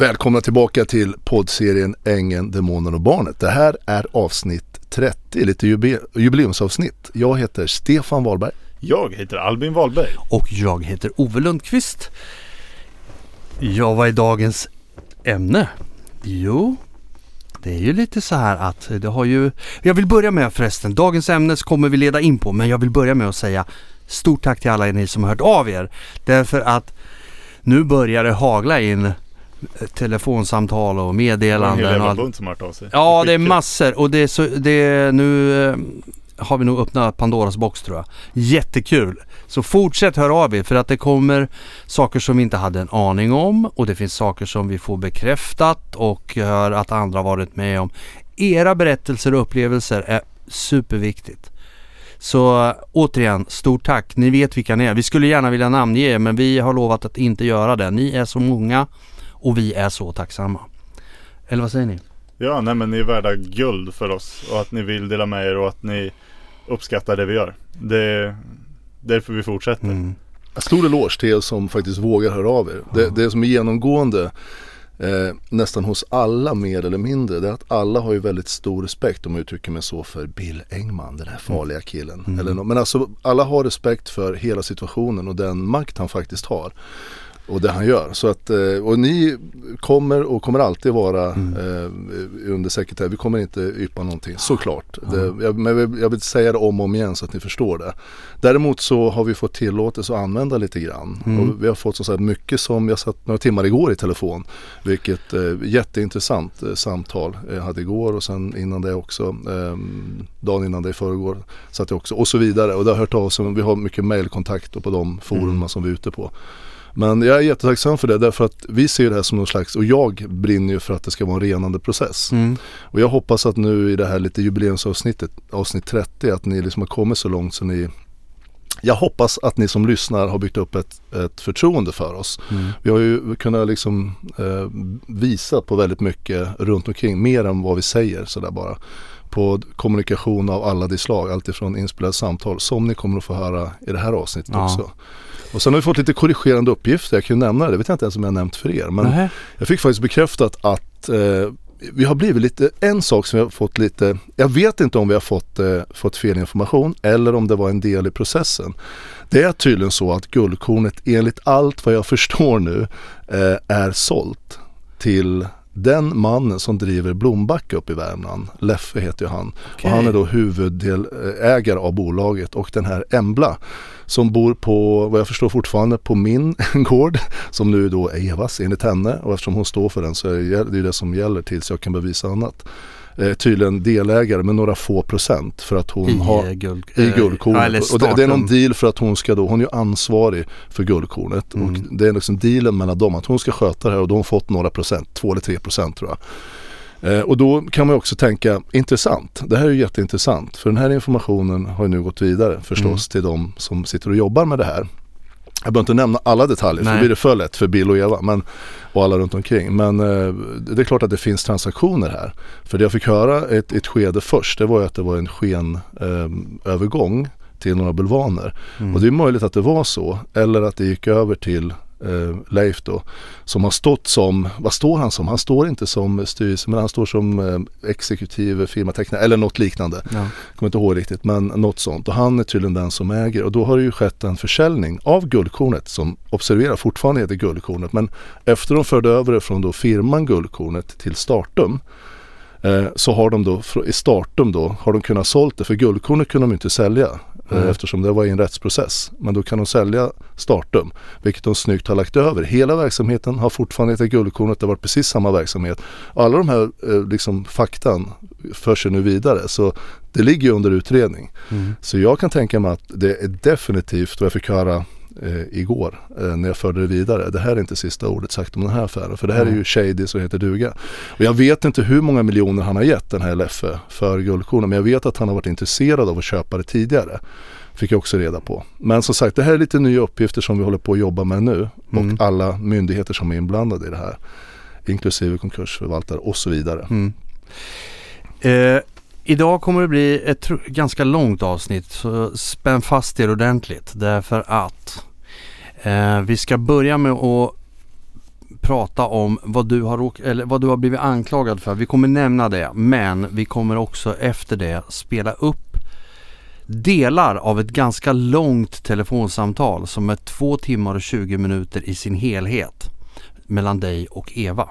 Välkomna tillbaka till poddserien Ängen, Demonen och Barnet. Det här är avsnitt 30, lite jubileumsavsnitt. Jag heter Stefan Wahlberg. Jag heter Albin Wahlberg. Och jag heter Ove Lundqvist. Ja, vad är dagens ämne? Jo, det är ju lite så här att det har ju... Jag vill börja med förresten, dagens ämne kommer vi leda in på, men jag vill börja med att säga stort tack till alla ni som har hört av er. Därför att nu börjar det hagla in telefonsamtal och Det är en meddelanden. hel bunt som har hört av sig. Ja, det är massor och det är så, det är nu eh, har vi nog öppnat Pandoras box tror jag. Jättekul! Så fortsätt höra av er för att det kommer saker som vi inte hade en aning om och det finns saker som vi får bekräftat och hör att andra varit med om. Era berättelser och upplevelser är superviktigt. Så eh, återigen, stort tack. Ni vet vilka ni är. Vi skulle gärna vilja namnge er men vi har lovat att inte göra det. Ni är så många och vi är så tacksamma. Eller vad säger ni? Ja, nej men ni är värda guld för oss och att ni vill dela med er och att ni uppskattar det vi gör. Det är därför vi fortsätter. Mm. Stor eloge till er som faktiskt vågar höra av er. Det, det som är genomgående eh, nästan hos alla mer eller mindre det är att alla har ju väldigt stor respekt om jag uttrycker mig så för Bill Engman, den här farliga killen. Mm. Eller nå- men alltså alla har respekt för hela situationen och den makt han faktiskt har. Och det han gör. Så att, eh, och ni kommer och kommer alltid vara Mm. eh, under sekretess. Vi kommer inte yppa någonting, såklart. Det, jag, men jag vill, säga det om och om igen så att ni förstår det. Däremot så har vi fått tillåtelse att använda lite grann. Mm. Och vi har fått så här mycket som, jag satt några timmar igår i telefon. Vilket eh, jätteintressant eh, samtal jag hade igår och sen innan det också. Eh, dagen innan det i förrgår satt jag också och så vidare. Och det har hört av sig, vi har mycket mailkontakt och på de forumen Mm. som vi är ute på. Men jag är jättetacksam för det därför att vi ser det här som någon slags, och jag brinner ju för att det ska vara en renande process. Mm. Och jag hoppas att nu i det här lite jubileumsavsnittet, avsnitt 30, att ni liksom har kommit så långt så ni jag hoppas att ni som lyssnar har byggt upp ett, ett förtroende för oss. Mm. Vi har ju kunnat liksom eh, visa på väldigt mycket runt omkring, mer än vad vi säger sådär bara. På kommunikation av alla de slag, alltifrån inspelade samtal som ni kommer att få höra i det här avsnittet Ja. också. Och sen har vi fått lite korrigerande uppgifter, jag kan ju nämna det, det vet jag inte ens om jag har nämnt för er. Men Nähä. jag fick faktiskt bekräftat att eh, vi har blivit lite, en sak som vi har fått lite, jag vet inte om vi har fått, eh, fått fel information eller om det var en del i processen. Det är tydligen så att guldkornet enligt allt vad jag förstår nu eh, är sålt till den mannen som driver Blombacka upp i Värmland. Leffe heter ju han. Okej. Och han är då huvuddelägare av bolaget och den här Embla som bor på, vad jag förstår fortfarande, på min gård som nu då är Evas enligt henne och eftersom hon står för den så är det det är det som gäller tills jag kan bevisa annat. Eh, tydligen delägare med några få procent för att hon I har guld, i eh, guldkornet. ja, och det, det är någon deal för att hon ska då, hon är ju ansvarig för guldkornet. Mm. Och det är liksom dealen mellan dem att hon ska sköta det här och då har hon fått några procent, två eller tre procent tror jag. Eh, och då kan man också tänka, intressant, det här är ju jätteintressant. För den här informationen har ju nu gått vidare förstås Mm. till de som sitter och jobbar med det här. Jag behöver inte nämna alla detaljer för Nej. då blir det för lätt för Bill och Eva men, och alla runt omkring. Men eh, det är klart att det finns transaktioner här. För det jag fick höra ett, ett skede först det var ju att det var en skenövergång eh, till några bulvaner. Mm. Och det är möjligt att det var så. Eller att det gick över till eh, Leif då. Som har stått som, vad står han som? Han står inte som styrelse men han står som eh, exekutiv firmatecknare eller något liknande. Ja. Kommer inte ihåg riktigt men något sånt. Och han är tydligen den som äger. Och då har det ju skett en försäljning av guldkornet som observera fortfarande heter guldkornet. Men efter de förde över det från då firman guldkornet till Startum eh, så har de då i Startum då har de kunnat sålt det för guldkornet kunde de inte sälja. eh, Mm. Eftersom det var i en rättsprocess. Men då kan de sälja Startum. Vilket de snyggt har lagt över. Hela verksamheten har fortfarande hetat guldkornet. Det har varit precis samma verksamhet. Alla de här eh, liksom faktan för sig nu vidare. Så det ligger under utredning. Mm. Så jag kan tänka mig att det är definitivt, och jag fick höra eh, igår eh, när jag förde det vidare. Det här är inte sista ordet sagt om den här affären. För det här är ju shady som heter duga. Och jag vet inte hur många miljoner han har gett den här Leffe för guldkornen. Men jag vet att han har varit intresserad av att köpa det tidigare. Fick jag också reda på. Men som sagt det här är lite nya uppgifter som vi håller på att jobba med nu. Mm. Och alla myndigheter som är inblandade i det här. Inklusive konkursförvaltare och så vidare. Mm. Eh, idag kommer det bli ett ganska långt avsnitt så spänn fast er ordentligt därför att eh, vi ska börja med att prata om vad du, har eller vad du har blivit anklagad för. Vi kommer nämna det men vi kommer också efter det spela upp delar av ett ganska långt telefonsamtal som är två timmar och 20 minuter i sin helhet mellan dig och Eva.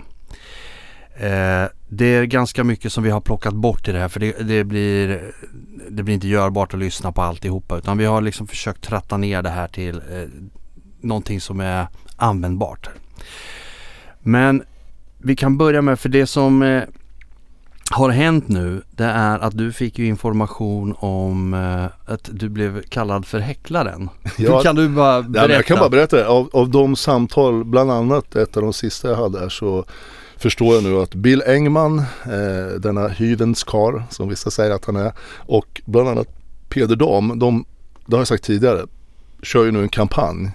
Eh, det är ganska mycket som vi har plockat bort i det här för det, det, blir, det blir inte görbart att lyssna på alltihopa utan vi har liksom försökt tratta ner det här till eh, någonting som är användbart. Men vi kan börja med, för det som eh, har hänt nu det är att du fick ju information om eh, att du blev kallad för häcklaren. Ja, kan du bara Ja, berätta? men jag kan bara berätta. Av, av de samtal, bland annat ett av de sista jag hade här så förstår jag nu att Bill Engman, eh, denna hyvens kar som vissa säger att han är och bland annat Peder Dam, de, det har jag sagt tidigare, kör ju nu en kampanj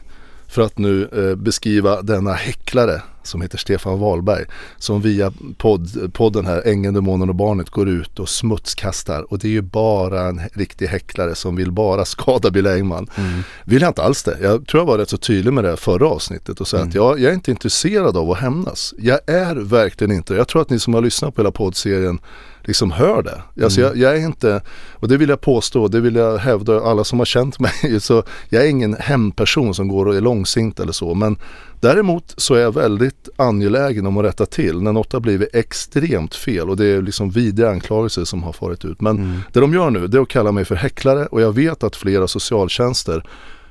för att nu eh, beskriva denna häcklare som heter Stefan Wahlberg som via podd, podden här Ängeln, Demonen och Barnet går ut och smutskastar och det är ju bara en riktig häcklare som vill bara skada Bill Engman. Mm. Vill jag inte alls det. Jag tror jag var rätt så tydlig med det förra avsnittet och sa Mm. att jag, jag är inte intresserad av att hämnas. Jag är verkligen inte Jag tror att ni som har lyssnat på hela poddserien liksom hör det. Alltså Mm. jag, jag är inte, och det vill jag påstå, det vill jag hävda alla som har känt mig. Så jag är ingen hämndperson som går och är långsint eller så. Men däremot så är jag väldigt angelägen om att rätta till när något har blivit extremt fel och det är liksom vidriga anklagelser som har farit ut. Men Mm. det de gör nu det är att kalla mig för häcklare och jag vet att flera socialtjänster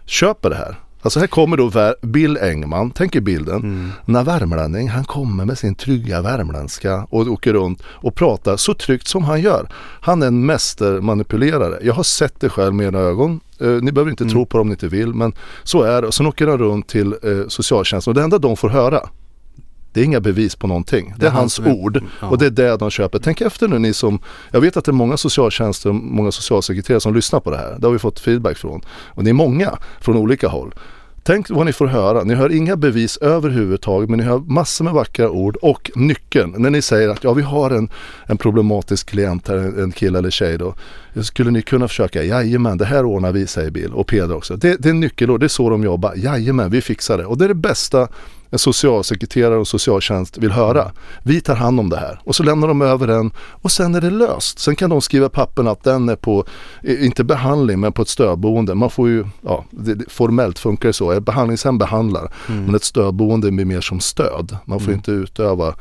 köper det här. Alltså här kommer då Bill Engman, tänk er bilden. Mm. När värmlänning, han kommer med sin trygga värmländska och åker runt och pratar så tryggt som han gör. Han är en mästermanipulerare. Jag har sett det själv med egna ögon. Eh, ni behöver inte tro på det om ni inte vill men så är det. Och sen åker han runt till eh, socialtjänsten och det enda de får höra det är inga bevis på någonting. Det är hans ord och det är det de köper. Tänk efter nu ni som, jag vet att det är många socialtjänster och många socialsekreterare som lyssnar på det här. Det har vi fått feedback från. Och det är många från olika håll. Tänk vad ni får höra. Ni hör inga bevis överhuvudtaget men ni hör massor med vackra ord och nyckeln när ni säger att ja vi har en, en problematisk klient här, en kille eller tjej då. Skulle ni kunna försöka? Jajamän, det här ordnar vi säger Bill och Peder också. Det, det är nyckelord, det är så de jobbar. Jajamän, vi fixar det. Och det är det bästa en socialsekreterare och socialtjänst vill höra. Vi tar hand om det här och så lämnar de över den och sen är det löst. Sen kan de skriva pappen att den är på, eh, inte behandling men på ett stödboende. Man får ju, ja, det, formellt funkar det så. Ett behandlingshem behandlar men ett stödboende blir mer som stöd. Man får inte utöva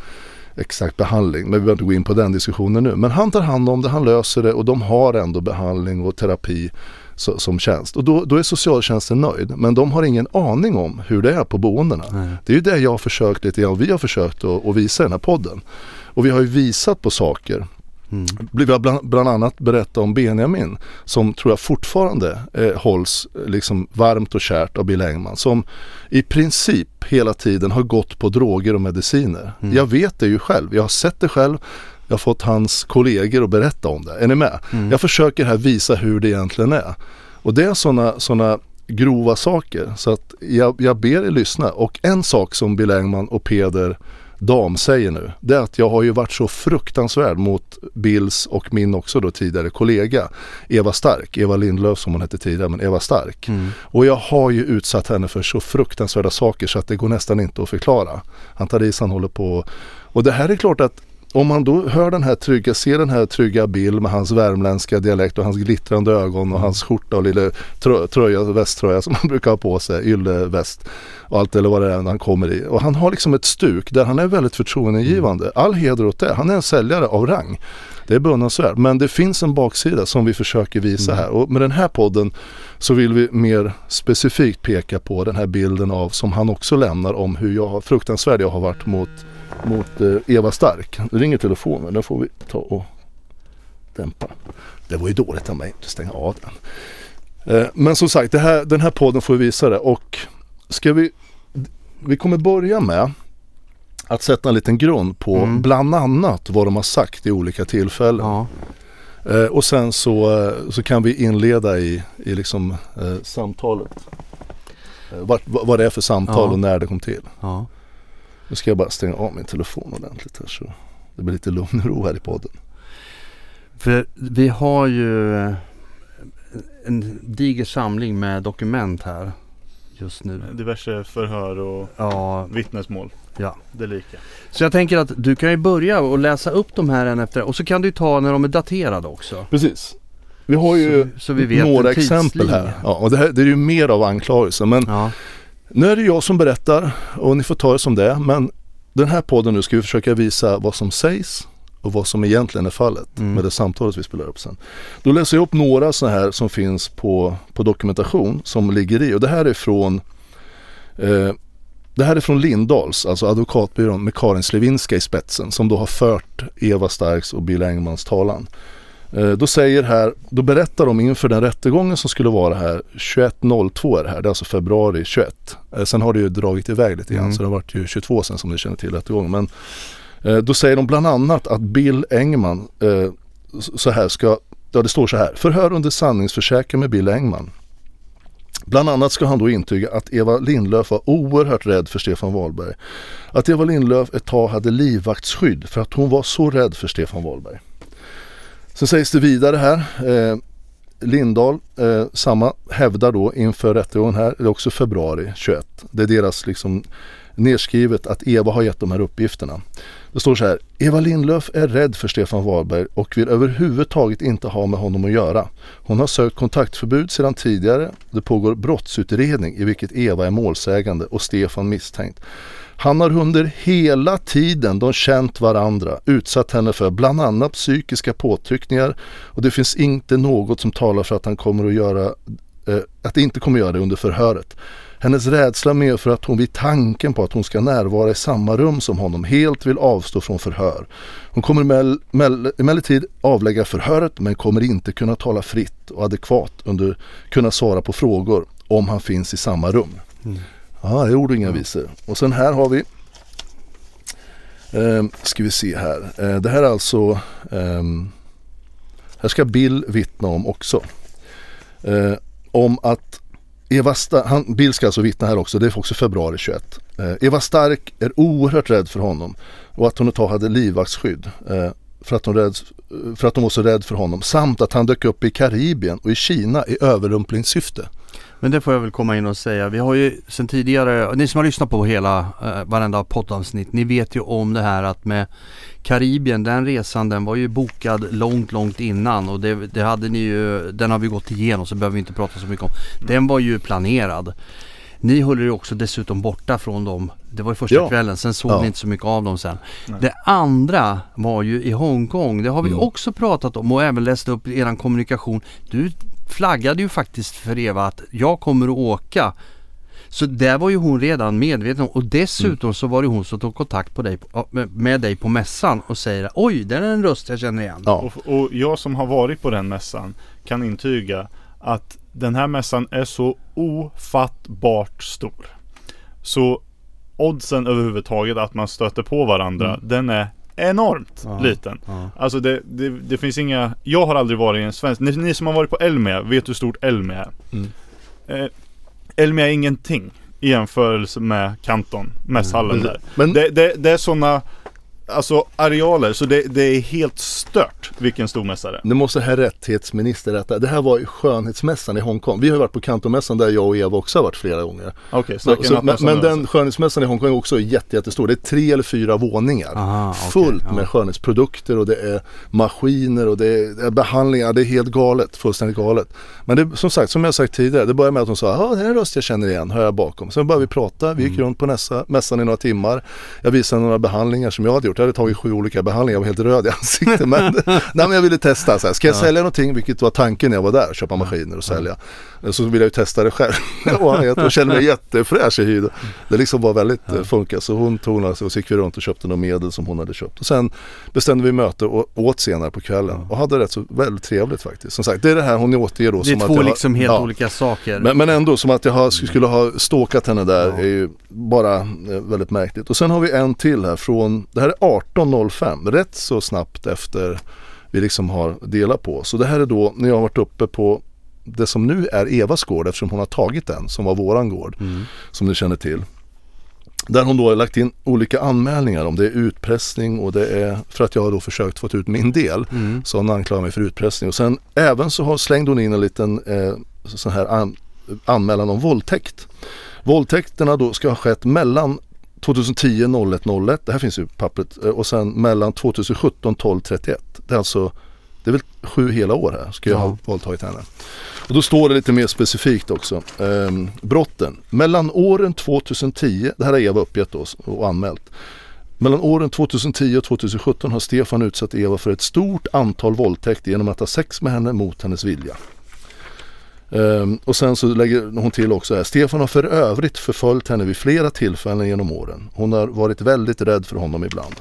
exakt behandling. Men vi behöver inte gå in på den diskussionen nu. Men han tar hand om det, han löser det och de har ändå behandling och terapi så, som tjänst. Och då, då är socialtjänsten nöjd. Men de har ingen aning om hur det är på boendena. Nej. Det är ju det jag har försökt lite grann, vi har försökt att, att visa i den här podden. Och vi har ju visat på saker. Mm. Vi har bland, annat berättat om Benjamin som tror jag fortfarande eh, hålls eh, liksom varmt och kärt av Bill Engman. Som i princip hela tiden har gått på droger och mediciner. Mm. Jag vet det ju själv, jag har sett det själv. Jag har fått hans kollegor att berätta om det. Är ni med? Mm. Jag försöker här visa hur det egentligen är. Och det är sådana såna grova saker. Så att jag, jag ber er lyssna. Och en sak som Bill Engman och Peder Dam säger nu. Det är att jag har ju varit så fruktansvärd mot Bills och min också då tidigare kollega Eva Stark. Eva Lindlöf som hon hette tidigare men Eva Stark. Mm. Och jag har ju utsatt henne för så fruktansvärda saker så att det går nästan inte att förklara. Antaresan håller på och det här är klart att om man då hör den här trygga, ser den här trygga Bill med hans värmländska dialekt och hans glittrande ögon och hans skjorta och lilla trö, tröja, västtröja som han brukar ha på sig, ylleväst och allt eller vad det är han kommer i. Och han har liksom ett stuk där han är väldigt förtroendeingivande. All heder åt det. Han är en säljare av rang. Det är beundransvärt. Men det finns en baksida som vi försöker visa här. Och med den här podden så vill vi mer specifikt peka på den här bilden av som han också lämnar om hur jag, fruktansvärd jag har varit mot mot eh, Eva Stark. Nu ringer telefonen, den får vi ta och dämpa. Det var ju dåligt av mig att stänga av den. Eh, men som sagt, det här, den här podden får vi visa det och ska vi, vi kommer börja med att sätta en liten grund på Mm. bland annat vad de har sagt i olika tillfällen. Ja. Eh, och sen så, så kan vi inleda i, i liksom eh, samtalet. Eh, vad, vad det är för samtal Ja. och när det kom till. ja. Nu ska jag bara stänga av min telefon ordentligt här så det blir lite lugn och ro här i podden. För vi har ju en diger samling med dokument här. just nu. Diverse förhör och Ja, vittnesmål. ja. Det lika. Så jag tänker att du kan ju börja och läsa upp de här en efter och så kan du ta när de är daterade också. Precis. Vi har ju Så- så vi vet några exempel här. Ja, och det, här, det är ju mer av anklagelser. Men Ja, nu är det jag som berättar och ni får ta det som det. Men den här podden nu ska vi försöka visa vad som sägs och vad som egentligen är fallet Mm. med det samtalet vi spelar upp sen. Då läser jag upp några så här som finns på, på dokumentation som ligger i och det här är från eh, det här är från Lindahls, alltså advokatbyrån med Karin Slevinska i spetsen som då har fört Eva Starks och Bill Engmans talan. Eh, Då säger här, då berättar de inför den rättegången som skulle vara här 21.02 är det här, det är alltså februari 21. Eh, Sen har det ju dragit iväg lite grann Mm. så det har varit ju 22 sen som ni känner till rättegången. Men eh, då säger de bland annat att Bill Engman så här ska, ja det står så här, förhör under sanningsförsäkran med Bill Engman. Bland annat ska han då intyga att Eva Lindlöf var oerhört rädd för Stefan Wahlberg. Att Eva Lindlöf ett tag hade livvaktsskydd för att hon var så rädd för Stefan Wahlberg. Sen sägs det vidare här. Eh, Lindahl, eh, samma, hävdar då inför rättegången här, det är också februari 21. Det är deras liksom nedskrivet att Eva har gett de här uppgifterna. Det står så här. Eva Lindlöf är rädd för Stefan Wahlberg och vill överhuvudtaget inte ha med honom att göra. Hon har sökt kontaktförbud sedan tidigare. Det pågår brottsutredning i vilket Eva är målsägande och Stefan misstänkt. Han har under hela tiden de känt varandra utsatt henne för bland annat psykiska påtryckningar och det finns inte något som talar för att han kommer att göra eh, att det inte kommer att göra det under förhöret. Hennes rädsla medför att hon vid tanken på att hon ska närvara i samma rum som honom helt vill avstå från förhör. Hon kommer emellertid avlägga förhöret men kommer inte kunna tala fritt och adekvat under kunna svara på frågor om han finns i samma rum. Mm. Ja, det är ord och inga visor. Och sen här har vi eh, Ska vi se här. Eh, det här är alltså eh, Här ska Bill vittna om också. Eh, om att Eva Stark, han, Bill ska alltså vittna här också, det är också februari 21. Eh, Eva Stark är oerhört rädd för honom och att hon ett tag hade livvaktsskydd. Eh, för att, hon rädd, för att hon var så rädd för honom samt att han dök upp i Karibien och i Kina i överrumplingssyfte men det får jag väl komma in och säga. Vi har ju sedan tidigare, ni som har lyssnat på hela, eh, varenda poddavsnitt, ni vet ju om det här att med Karibien, den resan den var ju bokad långt, långt innan och det, det hade ni ju, den har vi gått igenom så behöver vi inte prata så mycket om. Den var ju planerad. Ni höll er ju också dessutom borta från dem. Det var ju första Ja. kvällen, sen såg Ja. ni inte så mycket av dem sen. Nej. Det andra var ju i Hongkong. Det har vi Mm. också pratat om och även läst upp i eran kommunikation. Du flaggade ju faktiskt för Eva att jag kommer att åka. Så där var ju hon redan medveten om och dessutom Mm. så var det hon som tog kontakt på dig, på- med- dig på mässan och säger oj, det är en röst jag känner igen. Ja. Och, och jag som har varit på den mässan kan intyga att den här mässan är så ofattbart stor. Så oddsen överhuvudtaget att man stöter på varandra, den är enormt Ja. liten. Ja. Alltså det, det, det finns inga, jag har aldrig varit i en svensk, ni, ni som har varit på Elmia vet hur stort Elmia är. Mm. Eh, Elmia är ingenting i jämförelse med Kanton, mässhallen Mm. där. Men Det, det, det är sådana Alltså arealer, så det, det är helt stört vilken stor mässa det är. Nu måste herr rättighetsminister rätta. Det här var ju skönhetsmässan i Hongkong. Vi har ju varit på Kantomässan där jag och Eva också har varit flera gånger. Okej, Så, snacka så, men, men den skönhetsmässan i Hongkong är också jätte, jättestor. Det är tre eller fyra våningar. Aha, Fullt ja. med skönhetsprodukter och det är maskiner och det är, det är behandlingar. Det är helt galet, fullständigt galet. Men det, som sagt, som jag sagt tidigare, det började med att hon sa ja det är en röst jag känner igen, hör jag bakom. Sen började vi prata, vi gick Mm. runt på nästa, mässan i några timmar. Jag visade några behandlingar som jag hade gjort. Jag hade tagit sju olika behandlingar, jag var helt röd i ansiktet. Men, nej, men jag ville testa, så här. ska jag sälja någonting, vilket var tanken när jag var där, köpa maskiner och sälja. Så ville jag ju testa det själv. och jag kände mig jättefräsch i hyn. Det liksom var väldigt ja. funkar. Så hon tog några, så gick vi runt och köpte några medel som hon hade köpt. Och sen bestämde vi möte och åt senare på kvällen. Och hade rätt så väldigt trevligt faktiskt. Som sagt, det är det här hon återger då. Det är två jag liksom har, helt ja. olika saker. Men, men ändå som att jag har, skulle ha stalkat henne där Ja. är ju bara eh, väldigt märkligt. Och sen har vi en till här från, det här är 18.05, rätt så snabbt efter vi liksom har delat på. Så det här är då när jag har varit uppe på det som nu är Evas gård eftersom hon har tagit den som var våran gård Mm. som ni känner till. Där hon då har lagt in olika anmälningar om det är utpressning och det är för att jag har då försökt få ut min del. Mm. Så hon anklagar mig för utpressning. Och sen även så har, slängde hon in en liten eh, sån här an, anmälan om våldtäkt. Våldtäkterna då ska ha skett mellan 2010 01 01, det här finns ju pappret, eh, och sen mellan 2017 12 31. Det är alltså, det är väl sju hela år här ska jag Ja. ha våldtagit henne. Och då står det lite mer specifikt också. Ehm, brotten. Mellan åren 2010, det här har Eva uppgett då och anmält. Mellan åren 2010 och 2017 har Stefan utsatt Eva för ett stort antal våldtäkter genom att ha sex med henne mot hennes vilja. Ehm, och sen så lägger hon till också här. Stefan har för övrigt förföljt henne vid flera tillfällen genom åren. Hon har varit väldigt rädd för honom ibland.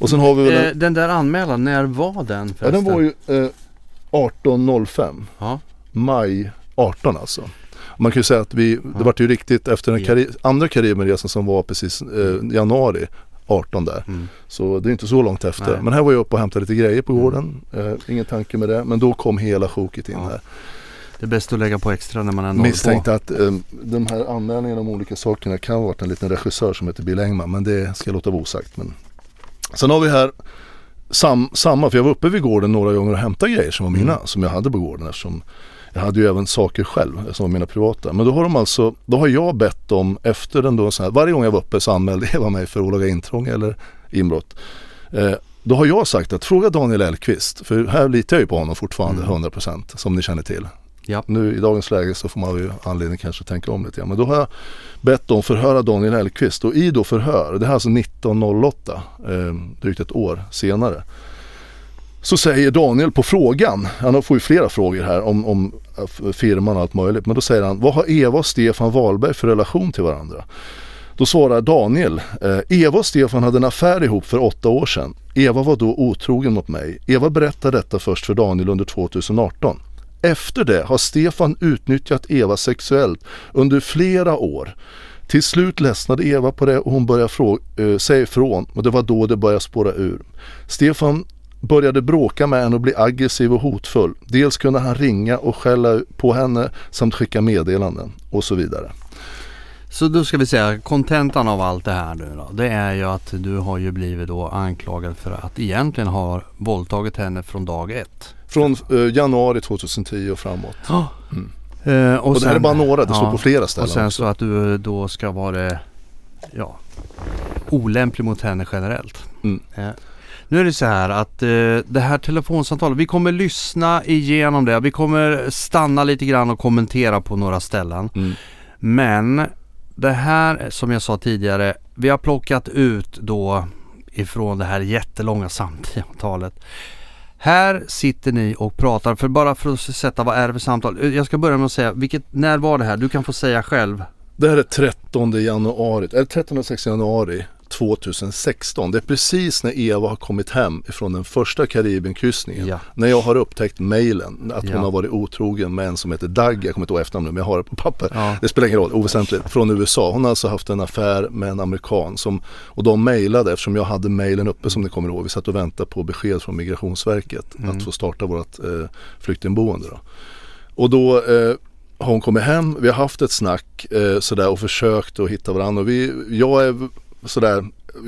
Och sen har vi väl en, Eh, den där anmälan, när var den ja, förresten? den var ju eh, 18.05. Ja. Maj 18 alltså. Man kan ju säga att vi, det vart ju riktigt efter den Ja. Kari- andra Karibienresan som var precis eh, januari 18 där. Mm. Så det är inte så långt efter. Nej. Men här var jag uppe och hämtade lite grejer på gården. Eh, ingen tanke med det. Men då kom hela sjoket in Ja. här. Det är bäst att lägga på extra när man ändå. Misstänkte att eh, de här anmälningarna om olika sakerna kan ha varit en liten regissör som heter Bill Engman. Men det ska jag låta vara osagt. Men... Sen har vi här sam, samma, för jag var uppe vid gården några gånger och hämtade grejer som var mina. Mm. Som jag hade på gården eftersom jag hade ju även saker själv som var mina privata. Men då har de alltså, då har jag bett dem efter den då så här, varje gång jag var uppe så anmälde Eva mig för olaga intrång eller inbrott. Eh, då har jag sagt att fråga Daniel Elkvist, för här litar jag ju på honom fortfarande Mm. 100% som ni känner till. Ja. Nu i dagens läge så får man ju anledning kanske att tänka om lite grann. Men då har jag bett dem förhöra Daniel Elkvist och i då förhör, det här är alltså 1908, eh, drygt ett år senare. Så säger Daniel på frågan, han får ju flera frågor här om, om firman och allt möjligt. Men då säger han, vad har Eva och Stefan Wahlberg för relation till varandra? Då svarar Daniel, eh, Eva och Stefan hade en affär ihop för åtta år sedan. Eva var då otrogen mot mig. Eva berättade detta först för Daniel under 2018. Efter det har Stefan utnyttjat Eva sexuellt under flera år. Till slut ledsnade Eva på det och hon började fråga, eh, säga ifrån och det var då det började spåra ur. Stefan började bråka med henne och bli aggressiv och hotfull. Dels kunde han ringa och skälla på henne samt skicka meddelanden och så vidare. Så då ska vi säga kontentan av allt det här nu då. Det är ju att du har ju blivit då anklagad för att egentligen ha våldtagit henne från dag ett. Från eh, januari 2010 och framåt. Mm. Eh, och, Och, det här är sen- bara några, det står ja, på flera Och ställen sen också. så att du då ska vara ja, olämplig mot henne generellt. Mm. Eh, nu är det så här att eh, det här telefonsamtalet, vi kommer lyssna igenom det. Vi kommer stanna lite grann och kommentera på några ställen. Mm. Men det här som jag sa tidigare, vi har plockat ut då ifrån det här jättelånga samtalet. Här sitter ni och pratar, för bara för att sätta vad är det för samtal. Eh, jag ska börja med att säga, vilket, när var det här? Du kan få säga själv. Det här är 13 januari, eller 13 och 16 januari 2016. Det är precis när Eva har kommit hem ifrån den första Karibienkryssningen. Ja. När jag har upptäckt mejlen att Ja. hon har varit otrogen med en som heter Doug. Jag kommer inte ihåg efternamn nu men jag har det på papper. Ja. Det spelar ingen roll, oväsentligt. Från USA. Hon har alltså haft en affär med en amerikan som, och de mejlade eftersom jag hade mejlen uppe som ni kommer ihåg. Vi satt och väntade på besked från Migrationsverket Mm. att få starta vårt eh, flyktingboende. Då. Och då eh, har hon kommit hem, vi har haft ett snack eh, sådär och försökt att hitta varandra. Och vi, jag är sådär,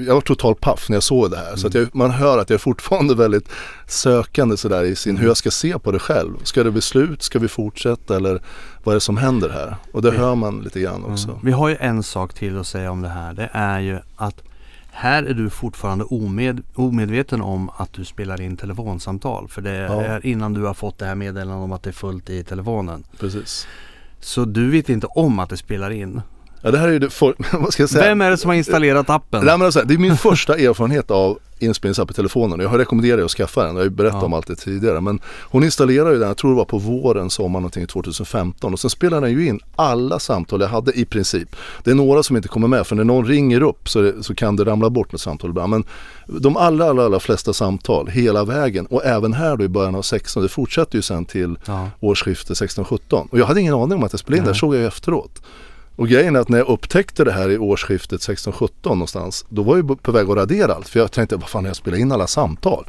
jag var totalt paff när jag såg det här. Så att jag, man hör att jag är fortfarande väldigt sökande sådär i sin, hur jag ska se på det själv. Ska det bli slut? Ska vi fortsätta? Eller vad är det som händer här? Och det hör man lite grann också. Mm. Vi har ju en sak till att säga om det här. Det är ju att här är du fortfarande omed, omedveten om att du spelar in telefonsamtal. För det Ja. är innan du har fått det här meddelandet om att det är fullt i telefonen. Precis. Så du vet inte om att det spelar in. Ja, det här är ju det, för, vad ska jag säga? Vem är det som har installerat appen? Nej, men alltså, det är min första erfarenhet av inspelningsapp i telefonen. Jag har rekommenderat dig att skaffa den. Jag har ju berättat Ja. om allt det tidigare. Men hon installerade ju den, jag tror det var på våren, sommaren någonting 2015. Och sen spelar den ju in alla samtal jag hade i princip. Det är några som inte kommer med för när någon ringer upp så, det, så kan det ramla bort något samtal ibland. Men de allra, allra, allra flesta samtal hela vägen och även här då i början av 16, det fortsätter ju sen till Ja. årsskiftet 16-17. Och jag hade ingen aning om att jag spelade in det, såg jag ju efteråt. Och grejen är att när jag upptäckte det här i årsskiftet 16-17 någonstans, då var jag på väg att radera allt. För jag tänkte, vad fan, jag spelar in alla samtal.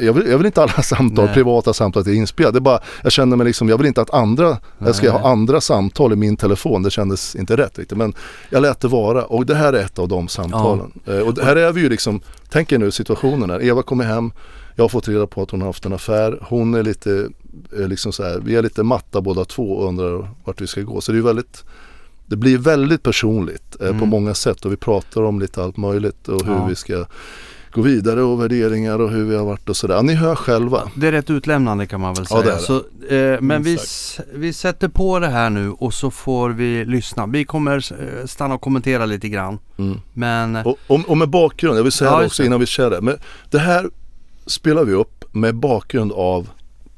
Jag vill, jag vill inte alla samtal, Nej. privata samtal till inspelade. Det är bara, jag kände mig liksom, jag vill inte att andra, jag ska Nej. ha andra samtal i min telefon. Det kändes inte rätt riktigt. Men jag lät det vara och det här är ett av de samtalen. Eh, Och här är vi ju liksom, tänk er nu situationen här. Eva kommer hem, jag har fått reda på att hon har haft en affär. Hon är lite, eh, liksom så här, vi är lite matta båda två och undrar vart vi ska gå. Så det är ju väldigt det blir väldigt personligt eh, på Mm. många sätt och vi pratar om lite allt möjligt och hur Ja. vi ska gå vidare och värderingar och hur vi har varit och sådär. Ja, ni hör själva. Det är rätt utlämnande kan man väl Ja, säga. det är det. Så, eh, men vi, Minst s- vi sätter på det här nu och så får vi lyssna. Vi kommer eh, stanna och kommentera lite grann. Mm. Men Och, och, och med bakgrund, jag vill säga Ja, det också det. innan vi kör det. Men det här spelar vi upp med bakgrund av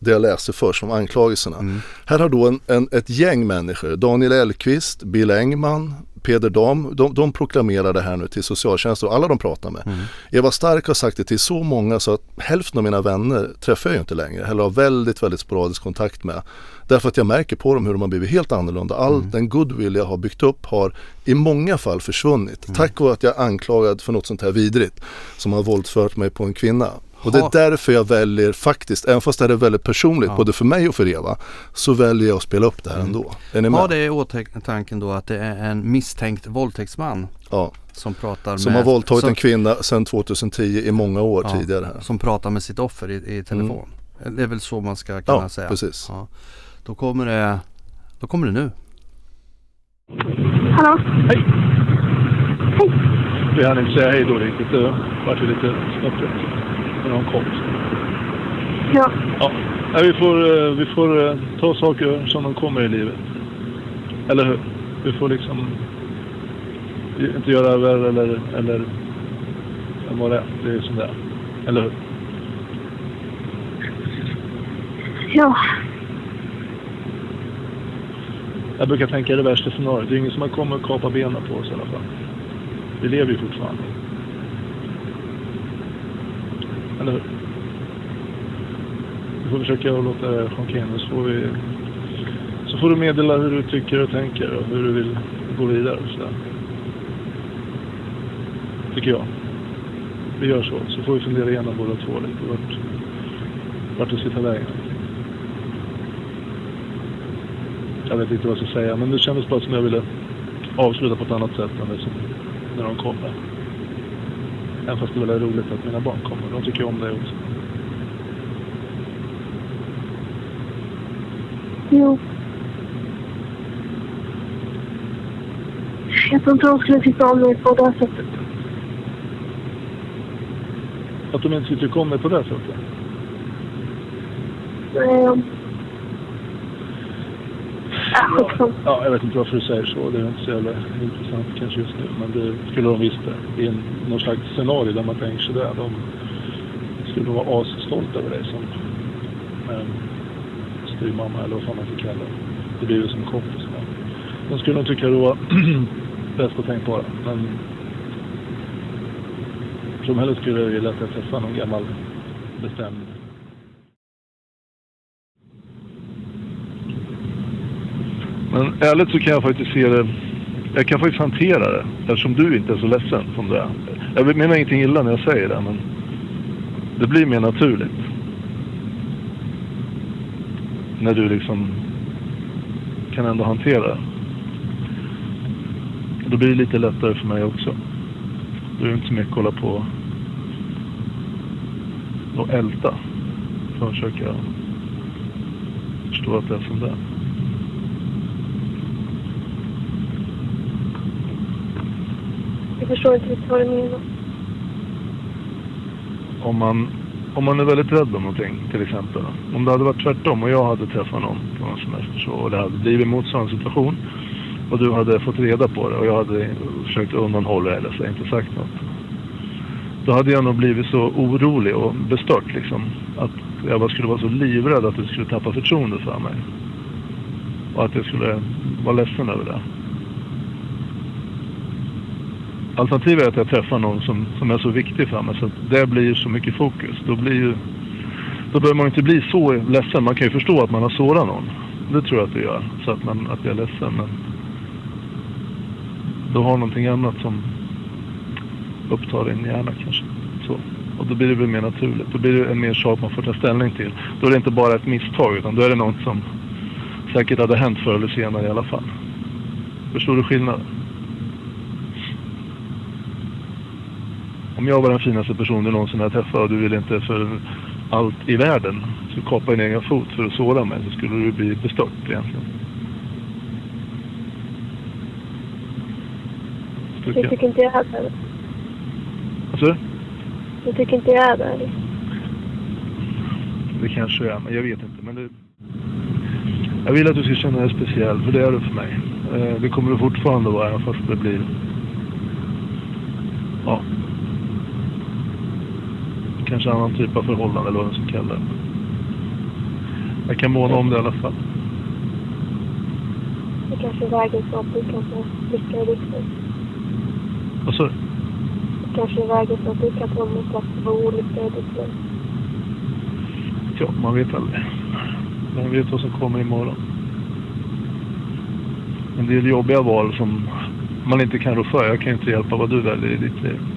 det jag läste först om anklagelserna. Mm. Här har då en, en, ett gäng människor, Daniel Elkvist, Bill Engman, Peder Dam, de, de proklamerar det här nu till socialtjänsten och alla de pratar med. Mm. Eva Stark har sagt det till så många så att hälften av mina vänner träffar jag ju inte längre eller har väldigt, väldigt sporadisk kontakt med. Därför att jag märker på dem hur de har blivit helt annorlunda. All Mm. den goodwill jag har byggt upp har i många fall försvunnit. Mm. Tack vare att jag är anklagad för något sånt här vidrigt som har våldfört mig på en kvinna. Och det är därför jag väljer faktiskt, även fast det är väldigt personligt Ja. både för mig och för Eva, så väljer jag att spela upp det här Mm. ändå. Är ni med? ha det i åtanke då att det är en misstänkt våldtäktsman Ja. som pratar Som med har våldtagit som, en kvinna sedan 2010 i många år Ja. tidigare här. som pratar med sitt offer i, i telefon. Det är väl så man ska kunna Ja, säga. precis. Ja. Då kommer det Då kommer det nu. Hallå? Hej! Vi hann inte säga hej då riktigt. Det vart lite snöpligt när de kom. Ja. Ja, Nej, vi får, eh, vi får eh, ta saker som de kommer i livet. Eller hur? Vi får liksom inte göra värre eller, eller än vad det är. Det är som det är. Eller hur? Ja. Jag brukar tänka det värsta scenariot. Det är ingen som har kommit och kapat benen på oss i alla fall. Vi lever ju fortfarande. Eller hur? Vi får försöka att låta det sjunka in och så får vi... Så får du meddela hur du tycker och tänker och hur du vill gå vidare och sådär. Tycker jag. Vi gör så. Så får vi fundera igenom båda två lite vart, vart det ska ta vägen. Jag vet inte vad jag ska säga, men det kändes bara som jag ville avsluta på ett annat sätt än det som när de kommer. Även fast det är väldigt roligt att mina barn kommer. De tycker om det också. Jo. Jag tror inte de skulle tycka om mig på det sättet. Att de inte tycker om mig på det sättet. Nej. Ja, jag vet inte varför du säger så. Det är inte så jävla intressant kanske just nu. Men det skulle de visst det. I en, någon slags scenario där man tänker sig det. De skulle nog vara asstolta över dig som eh, styvmamma eller vad fan man ska kalla det. Det blir ju som kompis. Men de skulle nog tycka det var bäst att tänka på det. Men som helst skulle jag vilja att jag träffade någon gammal bestämd Men ärligt så kan jag faktiskt se det. Jag kan faktiskt hantera det eftersom du inte är så ledsen som du är. Jag menar ingenting illa när jag säger det men det blir mer naturligt. När du liksom kan ändå hantera det. Då blir det lite lättare för mig också. Då är det inte så mycket att hålla på och älta. För att försöka förstå att det är som det är. Jag förstår inte riktigt vad du menar. om man, om man är väldigt rädd om någonting till exempel. Om det hade varit tvärtom och jag hade träffat någon på en semester så, och det hade blivit motsvarande situation och du hade fått reda på det och jag hade försökt undanhålla det eller så, inte sagt något. Då hade jag nog blivit så orolig och bestört liksom. Att jag bara skulle vara så livrädd att du skulle tappa förtroendet för mig. Och att jag skulle vara ledsen över det. Alternativet är att jag träffar någon som, som är så viktig för mig så att det blir ju så mycket fokus. Då blir ju, då behöver man ju inte bli så ledsen. Man kan ju förstå att man har sårat någon. Det tror jag att det gör. Så att, man, att jag är ledsen. Men du har någonting annat som upptar din hjärna kanske. Så. Och då blir det väl mer naturligt. Då blir det en mer sak man får ta ställning till. Då är det inte bara ett misstag utan då är det något som säkert hade hänt förr eller senare i alla fall. Förstår du skillnaden? Om jag var den finaste personen du någonsin har träffat och du vill inte för allt i världen så kapa din egen fot för att såra mig så skulle du bli bestört egentligen. Du tycker. inte jag är där? Alltså, Du tycker inte jag är där? det kanske är, men jag vet inte. Men det... Jag vill att du ska känna dig speciell, för det är du för mig. Eh, Det kommer du fortfarande vara, även fast det blir... Ja. Kanske annan typ av förhållande, eller vad man ska kalla det. Jag kan måna om det i alla fall. Det kanske är vägen så att du kan få lycka i liv. Vad sa du? Det kanske är vägen så att du kan få plats för olycka i ditt liv. Ja, man vet aldrig. Man vet vad som kommer imorgon. En del jobbiga val som man inte kan rå för. Jag kan inte hjälpa vad du väljer i ditt liv.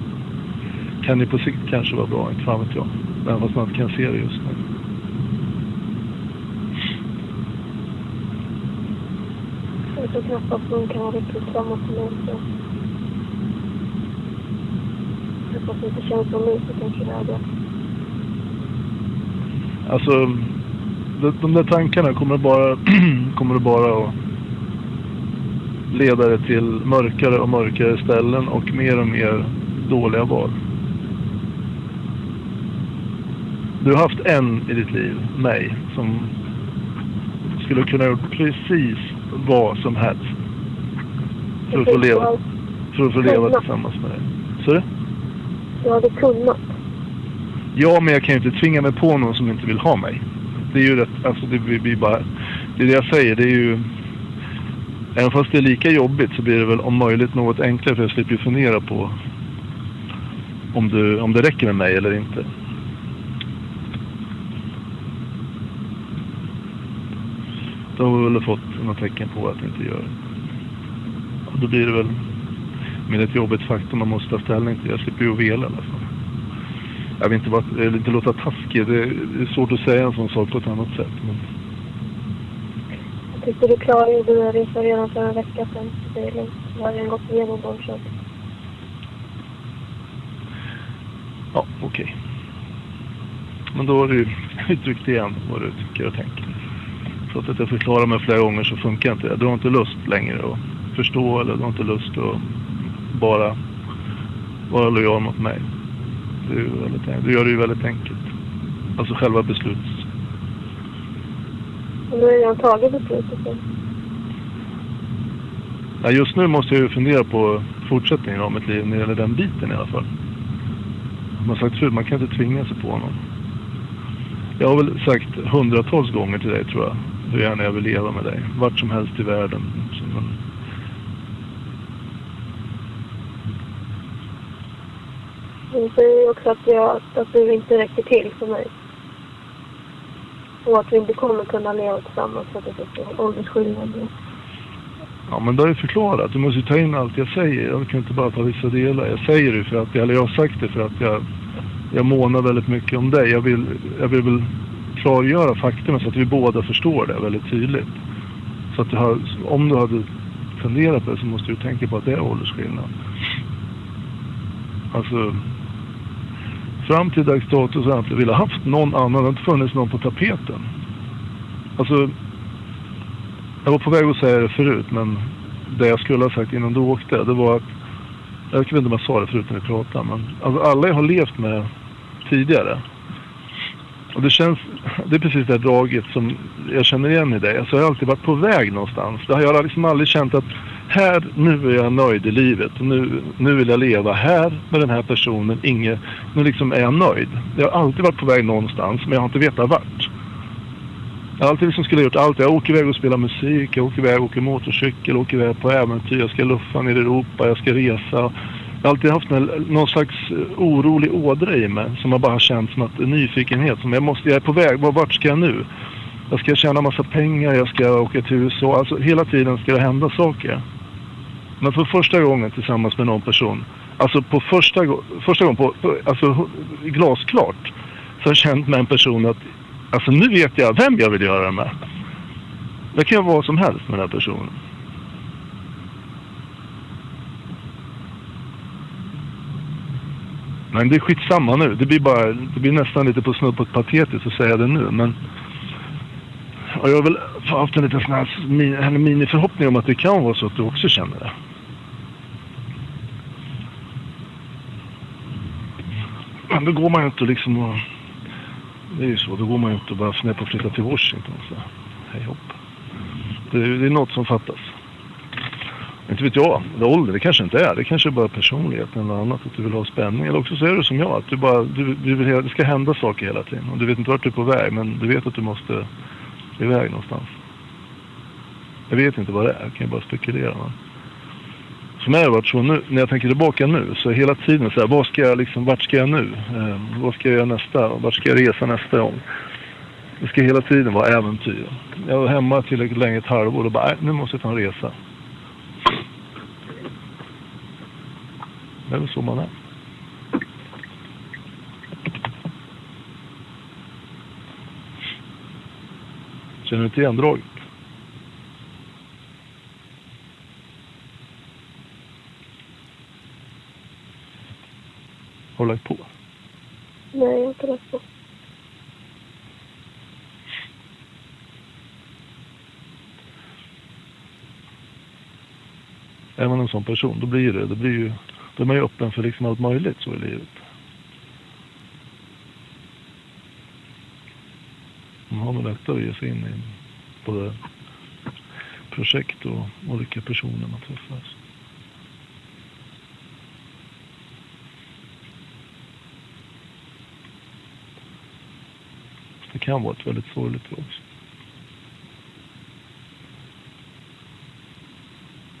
Kan ju på sikt kanske vara bra, inte fan vet jag. Även fast man inte kan se det just nu. Jag tror knappast någon kan vara riktigt framåt. Jag hoppas det inte känns som nu så kanske det är det. Alltså, de, de där tankarna kommer bara, kommer bara att leda dig till mörkare och mörkare ställen och mer och mer dåliga val. Du har haft en i ditt liv, mig, som skulle kunna gjort precis vad som helst för att få leva, för att få leva tillsammans med dig. Så det? Du hade kunnat. Ja, men jag kan ju inte tvinga mig på någon som inte vill ha mig. Det är ju rätt, alltså det blir blir bara, det är det jag säger, det är ju, även fast det är lika jobbigt så blir det väl om möjligt något enklare för jag slipper ju fundera på om, du, om det räcker med mig eller inte. Då har vi väl fått något tecken på att det inte gör det. Och då blir det väl med ett jobbigt faktum man måste ta ställning till. Jag slipper ju vela i alla fall. Jag vill inte, vara, jag vill inte låta taskig. Det är svårt att säga en sån sak på ett annat sätt. Men Jag tyckte du klargjorde det inför redan för en vecka sedan. Det är lugnt. Jag har redan gått igenom så. ja, okej. Men då har du uttryckt igen vad du tycker och tänker. Trots att jag förklarar mig flera gånger så funkar inte det. Du har inte lust längre att förstå eller du har inte lust att bara vara lojal mot mig. Ju väldigt, du gör det ju väldigt enkelt. Alltså själva beslutet. Och nu har redan tagit beslutet. Så. Ja, just nu måste jag ju fundera på fortsättningen av mitt liv när det gäller den biten i alla fall. Som jag sagt förut, man kan inte tvinga sig på någon. Jag har väl sagt hundratals gånger till dig tror jag, hur gärna jag vill leva med dig. Vart som helst i världen. Du säger ju också att, jag, att du inte räcker till för mig. Och att vi inte kommer kunna leva tillsammans för att det är så stor åldersskillnad. ja, men det har jag förklarat. Du måste ju ta in allt jag säger. Jag kan inte bara ta vissa delar. Jag säger det för att, eller jag har sagt det för att jag, jag månar väldigt mycket om dig. Jag vill, jag vill väl klargöra faktum så att vi båda förstår det väldigt tydligt. Så att du har, om du hade funderat på det så måste du tänka på att det är åldersskillnad. Alltså, fram till dags dato så har jag inte velat haft någon annan. Det har inte funnits någon på tapeten. Alltså, jag var på väg att säga det förut, men det jag skulle ha sagt innan du åkte, det var att... Jag vet inte om jag sa det förut när vi pratade, men alltså alla jag har levt med tidigare. Och det känns... Det är precis det här draget som jag känner igen i dig. Alltså jag har alltid varit på väg någonstans. Jag har liksom aldrig känt att här, nu är jag nöjd i livet. Nu, nu vill jag leva här med den här personen. Inge, nu liksom är jag nöjd. Jag har alltid varit på väg någonstans, men jag har inte vetat vart. Jag har alltid liksom skulle ha gjort allt. Jag åker iväg och spelar musik, jag åker iväg och åker motorcykel, åker iväg på äventyr, jag ska luffa ner i Europa, jag ska resa. Jag har alltid haft någon slags eh, orolig ådra i mig som har bara känt som att en nyfikenhet. Som jag, måste, jag är på väg, vart ska jag nu? Jag ska tjäna massa pengar, jag ska åka till USA. Alltså hela tiden ska det hända saker. Men för första gången tillsammans med någon person, alltså på första, första gången, på, på, alltså glasklart, så har jag känt med en person att Alltså nu vet jag vem jag vill göra det med. Det kan vara vad som helst med den här personen. Men det är skitsamma nu. Det blir, bara, det blir nästan lite på snudd på patetiskt att säga det nu. Men... Och jag har väl haft en liten sån min, miniförhoppning om att det kan vara så att du också känner det. Men då går man ju inte liksom och... Det är ju så. Då går man ju inte och bara funderar på flytta till Washington. Så. Hej hopp. Det, det är något som fattas. Inte vet jag, det är ålder, det kanske inte är. Det kanske är bara personligheten eller annat, att du vill ha spänning. Eller också så är du som jag, att du bara, du, du vill, det ska hända saker hela tiden. Och du vet inte vart du är på väg, men du vet att du måste iväg någonstans. Jag vet inte vad det är, jag kan ju bara spekulera. Men. För mig har det varit så nu, när jag tänker tillbaka nu, så är hela tiden så här, vad ska jag liksom, vart ska jag nu? Eh, vad ska jag göra nästa? Vart ska jag resa nästa gång? Det ska hela tiden vara äventyr. Jag var hemma tillräckligt länge, ett halvår, och bara, nej, nu måste jag ta en resa. Det är väl så man är. Känner du inte igen draget? Har du lagt på? Nej, jag har inte läst på. Är man en sån person, då blir det, det blir ju, då är man ju öppen för liksom allt möjligt så i livet. Man har nog lättare att ge sig in i både projekt och olika personer man träffar. Det kan vara ett väldigt sorgligt drag också.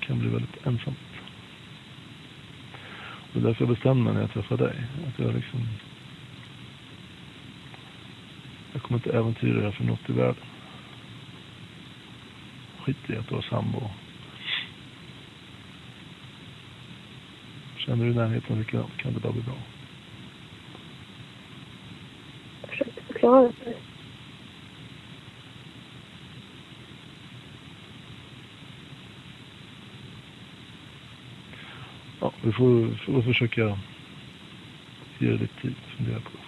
Det kan bli väldigt ensamt. Det är därför jag bestämde mig när jag träffade dig. Att jag liksom... Jag kommer inte äventyra det här för något i världen. Skit i att du har sambo. Känner du närheten likadant kan det bara bli bra. Jag försökte förklara det för dig. Vi får, får försöka ge det lite tid att fundera på det.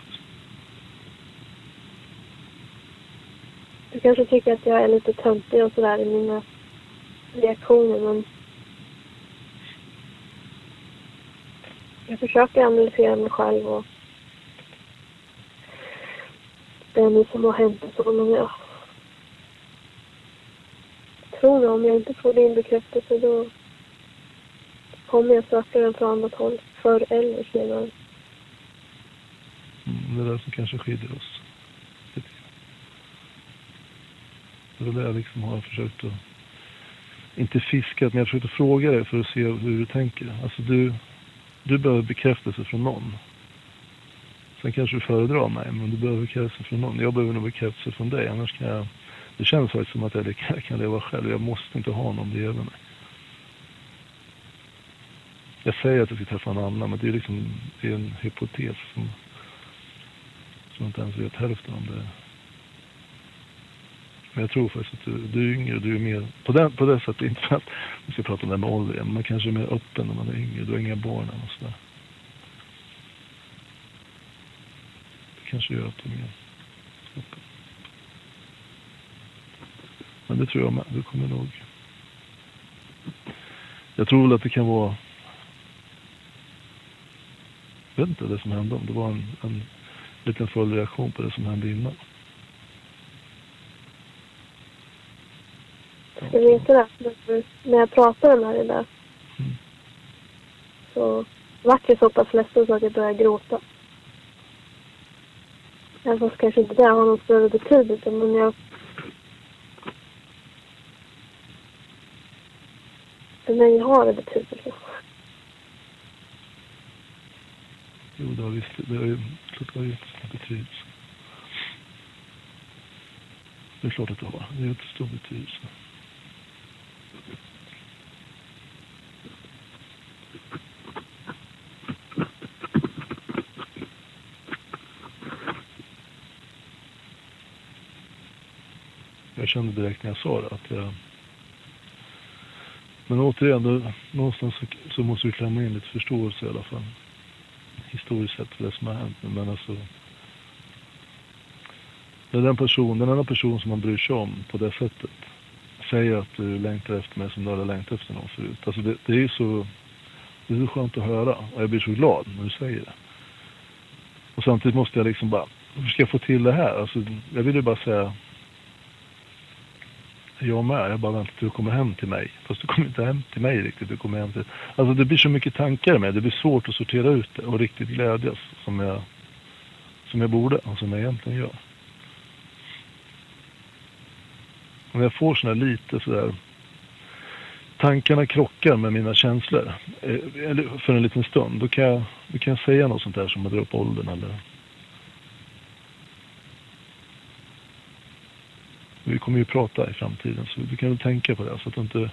Du kanske tycker att jag är lite töntig och sådär i mina reaktioner, men... Jag försöker analysera mig själv och det som har hänt och så, men jag tror om jag inte får din bekräftelse då kommer jag söka den från annat håll, förr eller senare. Mm, det är det som kanske skiljer oss. Det är det jag liksom har försökt att, inte fiskat, men jag har försökt att fråga dig för att se hur du tänker. Alltså du, du behöver bekräftelse från någon. Sen kanske du föredrar mig, men du behöver bekräftelse från någon. Jag behöver nog bekräftelse från dig, annars kan jag... Det känns faktiskt som att jag kan leva själv. Jag måste inte ha någon bredvid mig. Jag säger att jag ska träffa en annan, men det är liksom det är en hypotes som, som jag inte ens vet hälften om det. Men jag tror faktiskt att du, du är yngre, du är mer, på det, på det sättet, inte för att vi ska prata om det här med ålder igen, men man kanske är mer öppen när man är yngre, du har inga barn än och sådär. Det kanske gör att du är mer öppen. Men det tror jag med, du kommer nog. Jag tror väl att det kan vara vet inte det som hände, om det var en, en liten följdreaktion på det som hände innan. Jag vet det, när jag pratade med dig där Mm. så vart jag så pass ledsen så att jag började gråta. Även fast kanske inte det har någon större betydelse, men jag... För mig har det betydelse. Jo, det har visst, det har ju, klart det har jättestor betydelse. Det är klart att det har. Det har jättestor betydelse. Jag kände direkt när jag sa det att jag... Men återigen, då, någonstans så, så måste vi klämma in lite förståelse i alla fall historiskt sett för det som har hänt. Men alltså, det är den person, den enda person som man bryr sig om på det sättet säger att du längtar efter mig som du hade längtat efter någon förut. Alltså det, det är ju så, det är så skönt att höra och jag blir så glad när du säger det. Och samtidigt måste jag liksom bara, hur ska jag få till det här? Alltså, jag vill ju bara säga, jag med, jag bara väntar till du kommer hem till mig. Fast du kommer inte hem till mig riktigt, du kommer hem till... Alltså det blir så mycket tankar med det, blir svårt att sortera ut det och riktigt glädjas som jag, som jag borde och som jag egentligen gör. När jag får sådana lite sådär tankarna krockar med mina känslor eh, eller för en liten stund, då kan jag, då kan jag säga något sånt där som att dra upp åldern eller Vi kommer ju prata i framtiden så du kan väl tänka på det så att du inte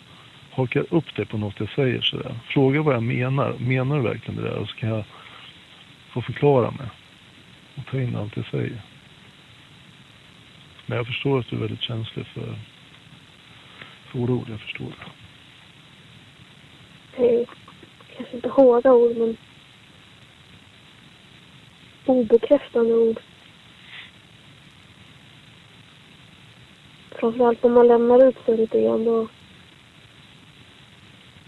hakar upp dig på något jag säger sådär. Fråga vad jag menar. Menar du verkligen det där? Och så kan jag få förklara mig och ta in allt jag säger. Men jag förstår att du är väldigt känslig för, för ord. Jag förstår det. Det är kanske inte hårda ord, men obekräftande ord. Framförallt när man lämnar ut sig lite grann då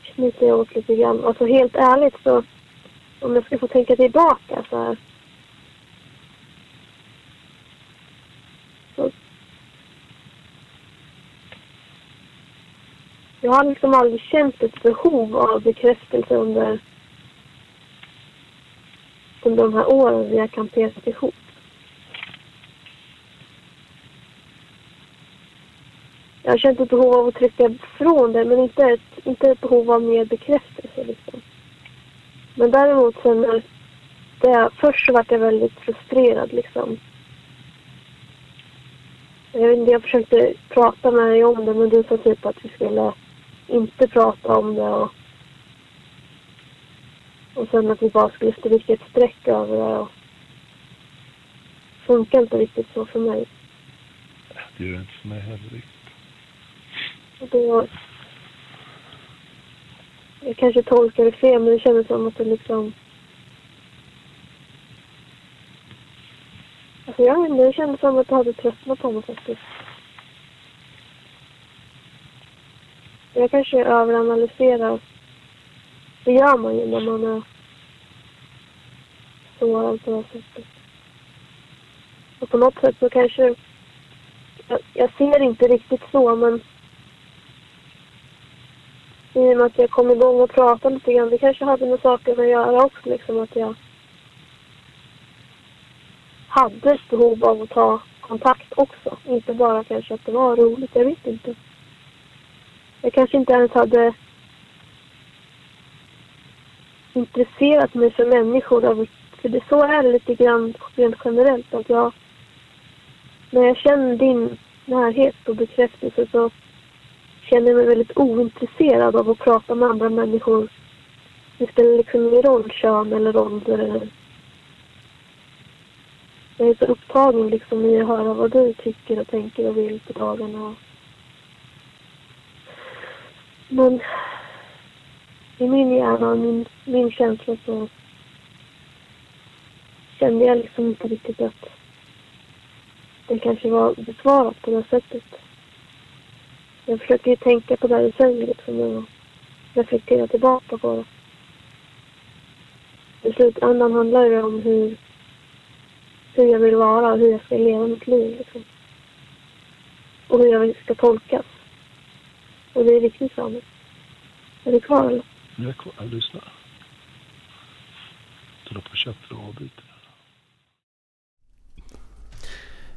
knyter jag åt lite grann. Alltså helt ärligt så om jag ska få tänka tillbaka så här. Så, jag har liksom aldrig känt ett behov av bekräftelse under, under de här åren vi har kamperat ihop. Jag har känt ett behov av att trycka ifrån det, men inte ett, inte ett behov av mer bekräftelse. Liksom. Men däremot sen när det, först så vart jag väldigt frustrerad liksom. Jag vet inte, jag försökte prata med dig om det, men du sa typ att vi skulle inte prata om det och, och sen att vi bara skulle stryka ett streck över det och funkar inte riktigt så för mig. Det gör inte för mig heller riktigt. Och då... Jag kanske tolkar det fel, men det kändes som att det liksom... Alltså jag vet inte, det kändes som att det hade tröttnat på mig faktiskt. Jag kanske överanalyserar. Det gör man ju när man är sårad på det här sättet. Och på något sätt så kanske... Jag, jag ser inte riktigt så, men i och med att jag kom igång och pratade lite grann. Det kanske hade med saker att göra också, liksom att jag hade ett behov av att ta kontakt också. Inte bara kanske att det var roligt, jag vet inte. Jag kanske inte ens hade intresserat mig för människor. För det så är det lite grann rent generellt. Att jag, när jag känner din närhet och bekräftelse så känner mig väldigt ointresserad av att prata med andra människor. Det spelar liksom ingen roll kön eller ålder. Jag är så upptagen liksom i att höra vad du tycker och tänker och vill på dagarna. Men i min hjärna och min, min känsla så kände jag liksom inte riktigt att det kanske var besvarat på det sättet. Jag försöker ju tänka på det du säger liksom och reflektera tillbaka på det. I slutändan handlar det om hur, hur jag vill vara och hur jag ska leva mitt liv. Liksom. Och hur jag ska tolkas. Och det är viktigt för mig. Är du kvar eller? Jag är kvar, jag lyssnar. Du la på köttet och avbryter.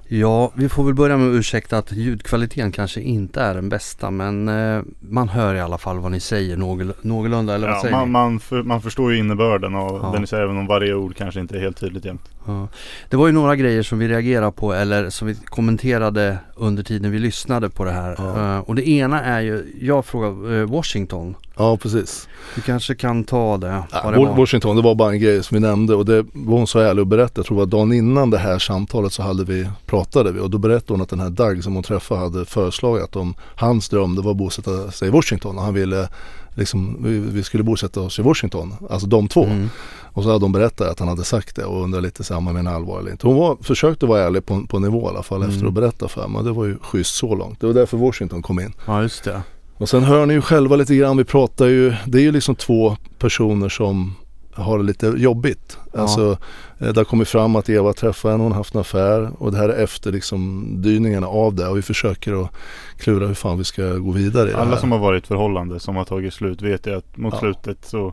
Ja, vi får väl börja med att ursäkta att ljudkvaliteten kanske inte är den bästa men eh, man hör i alla fall vad ni säger någorl någorlunda eller vad Ja, säger man, ni? man, för, man förstår ju innebörden av Ja. det ni säger även om varje ord kanske inte är helt tydligt jämt. Ja. Det var ju några grejer som vi reagerade på eller som vi kommenterade under tiden vi lyssnade på det här. Ja. Eh, och det ena är ju, jag frågar eh, Washington. Ja, precis. Du kanske kan ta det, Ja, det. Washington, det var bara en grej som vi nämnde och det var hon så ärlig och berättade. Jag tror det var dagen innan det här samtalet så hade vi, pratade vi och då berättade hon att den här Doug som hon träffade hade föreslagit att om hans dröm det var att bosätta sig i Washington och han ville liksom, vi, vi skulle bosätta oss i Washington, alltså de två. Mm. Och så hade de berättat att han hade sagt det och undrade lite om han menar allvar eller inte. Hon var, försökte vara ärlig på, på nivå i alla fall efter Mm. att berätta för mig. Det var ju schysst så långt. Det var därför Washington kom in. Ja, just det. Och sen hör ni ju själva lite grann, vi pratar ju, det är ju liksom två personer som har det lite jobbigt. Ja. Alltså, eh, det har kommit fram att Eva träffar henne, hon har haft en affär och det här är efter liksom dyningarna av det och vi försöker att klura hur fan vi ska gå vidare i det Alla här. som har varit i förhållande som har tagit slut vet ju att mot Ja. slutet så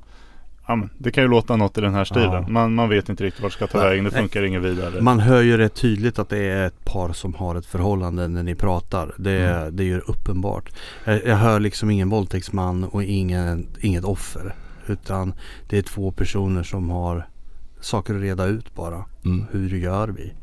ja, men, Det kan ju låta något i den här stilen. Ja. Man, man vet inte riktigt vart det ska ta Nej. vägen. Det funkar inget vidare. Man hör ju rätt tydligt att det är ett par som har ett förhållande när ni pratar. Det, Mm. det är ju uppenbart. Jag, jag hör liksom ingen våldtäktsman och ingen, inget offer. Utan det är två personer som har saker att reda ut bara. Mm. Hur gör vi?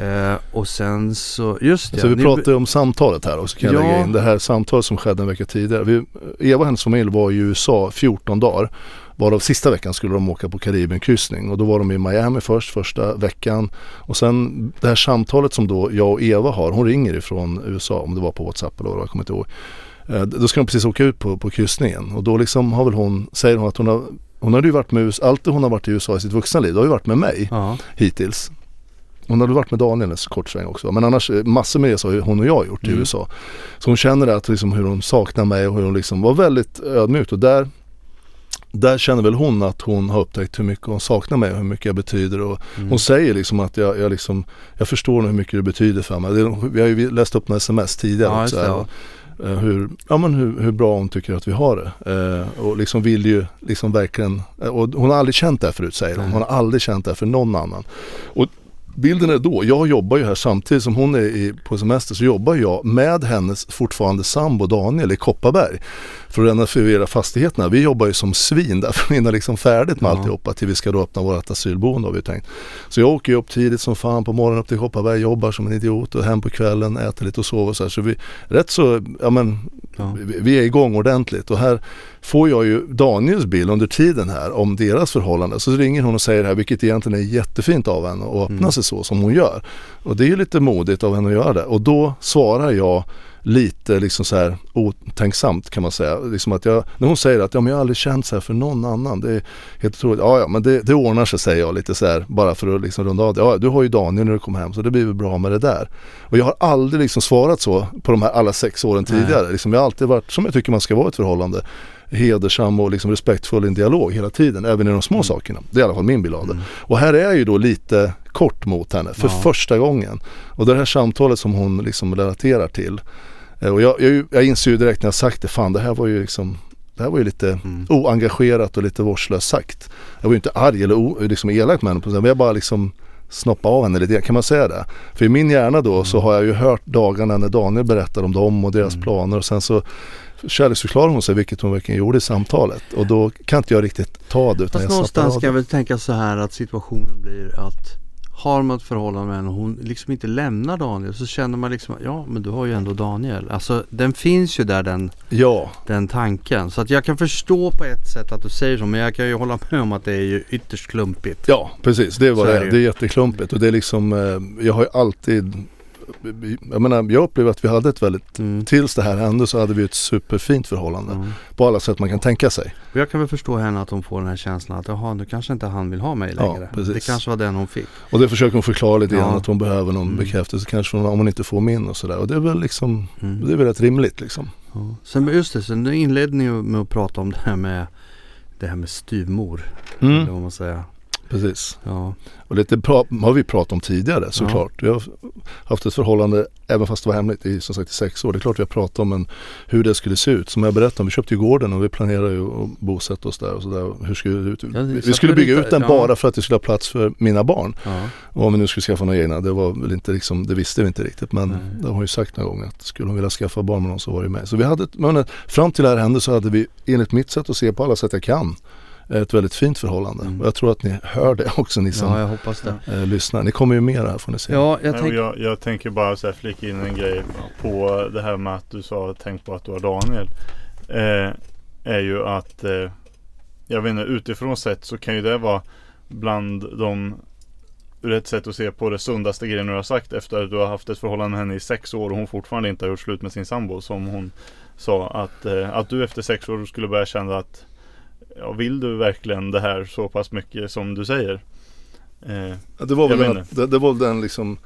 Eh, och sen så, just det. Så vi pratade om samtalet här och så kan jag Ja. lägga in det här samtalet som skedde en vecka tidigare. Vi, Eva och hennes familj var i USA 14 dagar. Varav sista veckan skulle de åka på Karibienkryssning och då var de i Miami först första veckan. Och sen det här samtalet som då jag och Eva har, hon ringer ifrån USA om det var på WhatsApp eller vad jag kommer inte ihåg. Eh, Då ska de precis åka ut på, på kryssningen och då liksom har väl hon, säger hon att hon har hon hade ju varit med, allt hon har varit i USA i sitt vuxna liv, det har ju varit med mig Ja, hittills. Hon hade varit med Daniel en kort sväng också. Men annars eh, massor med resor har hon och jag gjort i Mm. USA. Så hon känner att liksom hur hon saknar mig och hur hon liksom var väldigt ödmjuk. Och där, där känner väl hon att hon har upptäckt hur mycket hon saknar mig och hur mycket jag betyder. Och mm. Hon säger liksom att jag, jag, liksom, jag förstår hur mycket det betyder för mig. Det, vi har ju läst upp några sms tidigare Ja, också. ja. eh, hur, ja, men hur, hur bra hon tycker att vi har det. Eh, och liksom vill ju liksom verkligen, eh, och hon har aldrig känt det här förut säger hon. Hon har aldrig känt det här för någon annan. Och bilden är då, jag jobbar ju här samtidigt som hon är på semester så jobbar jag med hennes fortfarande sambo Daniel i Kopparberg. För att renovera fastigheterna. Vi jobbar ju som svin där för att hinna liksom färdigt med Ja. alltihopa till vi ska då öppna vårt asylboende har vi tänkt. Så jag åker ju upp tidigt som fan på morgonen upp till Kopparberg, jobbar som en idiot och hem på kvällen, äter lite och sover så här. Så vi, rätt så, ja men Ja. vi, vi är igång ordentligt och här får jag ju Daniels bild under tiden här om deras förhållande. Så ringer hon och säger det här, vilket egentligen är jättefint av henne att öppna Mm. sig så som hon gör. Och det är ju lite modigt av henne att göra det. Och då svarar jag lite liksom så här otänksamt kan man säga. Liksom att jag, när hon säger att ja, men jag har aldrig känt så här för någon annan. Det är helt otroligt. Ja, ja, men det, det ordnar sig säger jag lite så här bara för att liksom runda av det. Ja, du har ju Daniel när du kommer hem så det blir väl bra med det där. Och jag har aldrig liksom svarat så på de här alla sex åren Nej. tidigare. Liksom, jag har alltid varit som jag tycker man ska vara i ett förhållande. Hedersam och liksom respektfull i en dialog hela tiden, även i de små sakerna. Det är i alla fall min bild av det. Mm. Och här är jag ju då lite kort mot henne för Ja. första gången. Och det här samtalet som hon liksom relaterar till. Eh, Och jag, jag, jag inser ju direkt när jag sagt det, fan det här var ju liksom det här var ju lite Mm. oengagerat och lite vårdslöst sagt. Jag var ju inte arg eller o, liksom elak med henne men jag bara liksom snoppa av henne lite, kan man säga det? För i min hjärna då så har jag ju hört dagarna när Daniel berättar om dem och deras Mm. planer och sen så kärleksförklarar hon sig, vilket hon verkligen gjorde i samtalet. Och då kan inte jag riktigt ta det utan Fast jag någonstans ska jag väl tänka så här att situationen blir att har man ett förhållande med henne och hon liksom inte lämnar Daniel så känner man liksom ja men du har ju ändå Daniel. Alltså den finns ju där den, Ja, den tanken. Så att jag kan förstå på ett sätt att du säger så men jag kan ju hålla med om att det är ju ytterst klumpigt. ja precis. Det är vad Så det är det Det är jätteklumpigt och det är liksom, eh, jag har ju alltid jag menar, jag upplever att vi hade ett väldigt, Mm. tills det här hände så hade vi ett superfint förhållande. Mm. På alla sätt man kan tänka sig. Och jag kan väl förstå henne att hon får den här känslan att jaha nu kanske inte han vill ha mig Ja, längre. precis. det kanske var den hon fick. Och det försöker hon förklara lite grann Ja. att hon behöver någon Mm. bekräftelse kanske om hon inte får min och sådär. Och det är väl liksom, Mm. det är väl rätt rimligt liksom. Ja. Sen just det, sen inledde ni med att prata om det här med det här med styvmor. Mm. Eller vad man säger. Precis. Ja. Och lite pra- har vi pratat om tidigare såklart. Vi har haft ett förhållande, även fast det var hemligt, i som sagt i sex år. Det är klart vi har pratat om en, hur det skulle se ut. Som jag berättade om, vi köpte ju gården och vi planerar ju att bosätta oss där och sådär. Hur skulle det ut? det vi, skulle bygga ut den ja. bara för att det skulle ha plats för mina barn. ja. Och om vi nu skulle skaffa några egna, det var väl inte liksom, det visste vi inte riktigt. Men Nej. det har hon ju sagt några gånger att skulle hon vilja skaffa barn med någon så var det med. Så vi hade, men fram till det här hände så hade vi, enligt mitt sätt att se på alla sätt jag kan, ett väldigt fint förhållande. Mm. Och jag tror att ni hör det också ni som ja, jag hoppas det. eh, lyssnar. Ni kommer ju mer här får ni se. Ja, jag tänker... jag, jag tänker bara så här flika in en grej på det här med att du sa tänk på att du har Daniel. Eh, är ju att eh, jag vet inte utifrån sett så kan ju det vara bland de ur ett sätt att se på det sundaste grejen du har sagt efter att du har haft ett förhållande med henne i sex år och hon fortfarande inte har gjort slut med sin sambo som hon sa att, eh, att du efter sex år skulle börja känna att ja, vill du verkligen det här så pass mycket som du säger? Eh, Ja, Det var väl den, det, det var den liksom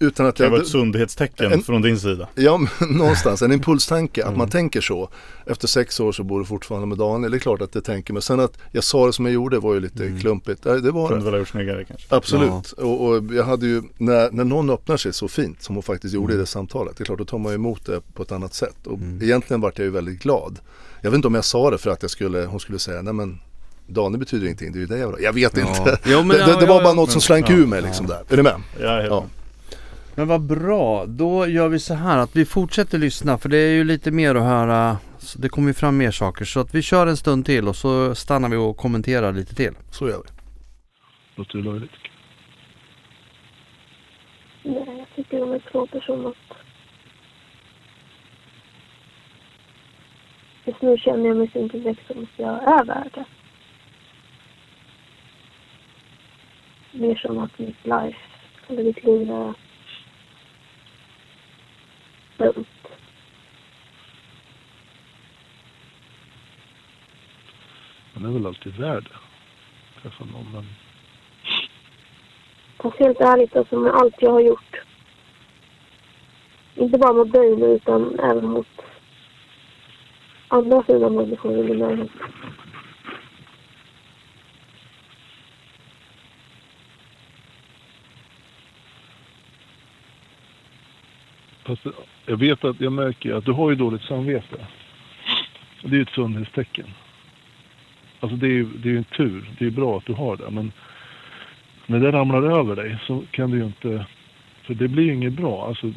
utan att Det kan vara ett sundhetstecken En- från din sida. Ja, men någonstans en impulstanke, att Mm. man tänker så. Efter sex år så bor du fortfarande med Daniel, det är klart att det tänker. Men sen att jag sa det som jag gjorde var ju lite Mm. klumpigt. Ja, Det var Kunde väl ha gjort snyggare kanske. Absolut. Och, och jag hade ju, när, när någon öppnar sig så fint som hon faktiskt gjorde i Mm. det samtalet. Det är klart, då tar man emot det på ett annat sätt. Och egentligen vart jag ju väldigt glad. Jag vet inte om jag sa det för att jag skulle, hon skulle säga, nej men Daniel betyder ingenting, det är ju det jag vill ha." Jag vet Ja. inte. Jo, men det, ja, det, det ja, var bara ja. något som slank Ja. ur mig liksom där. Är du med? Ja. Men vad bra, då gör vi så här att vi fortsätter lyssna för det är ju lite mer att höra. Det kommer ju fram mer saker så att vi kör en stund till och så stannar vi och kommenterar lite till. Så gör vi. Låter det löjligt? Nej, jag tycker de är två personer. Just nu känner jag mig så inte som att jag är värd det. Mer som att mitt life, eller mitt liv är dumt. Man är väl alltid värd det. Träffa någon, men Fast helt ärligt, alltså med allt jag har gjort. Inte bara mot dig utan även mot andra fina människor i min närhet. Fast jag vet att jag märker att du har ju dåligt samvete. Det är ju ett sundhetstecken. Alltså det är ju det är ju en tur. Det är bra att du har det. Men när det ramlar över dig så kan du ju inte... För det blir ju inget bra. Alltså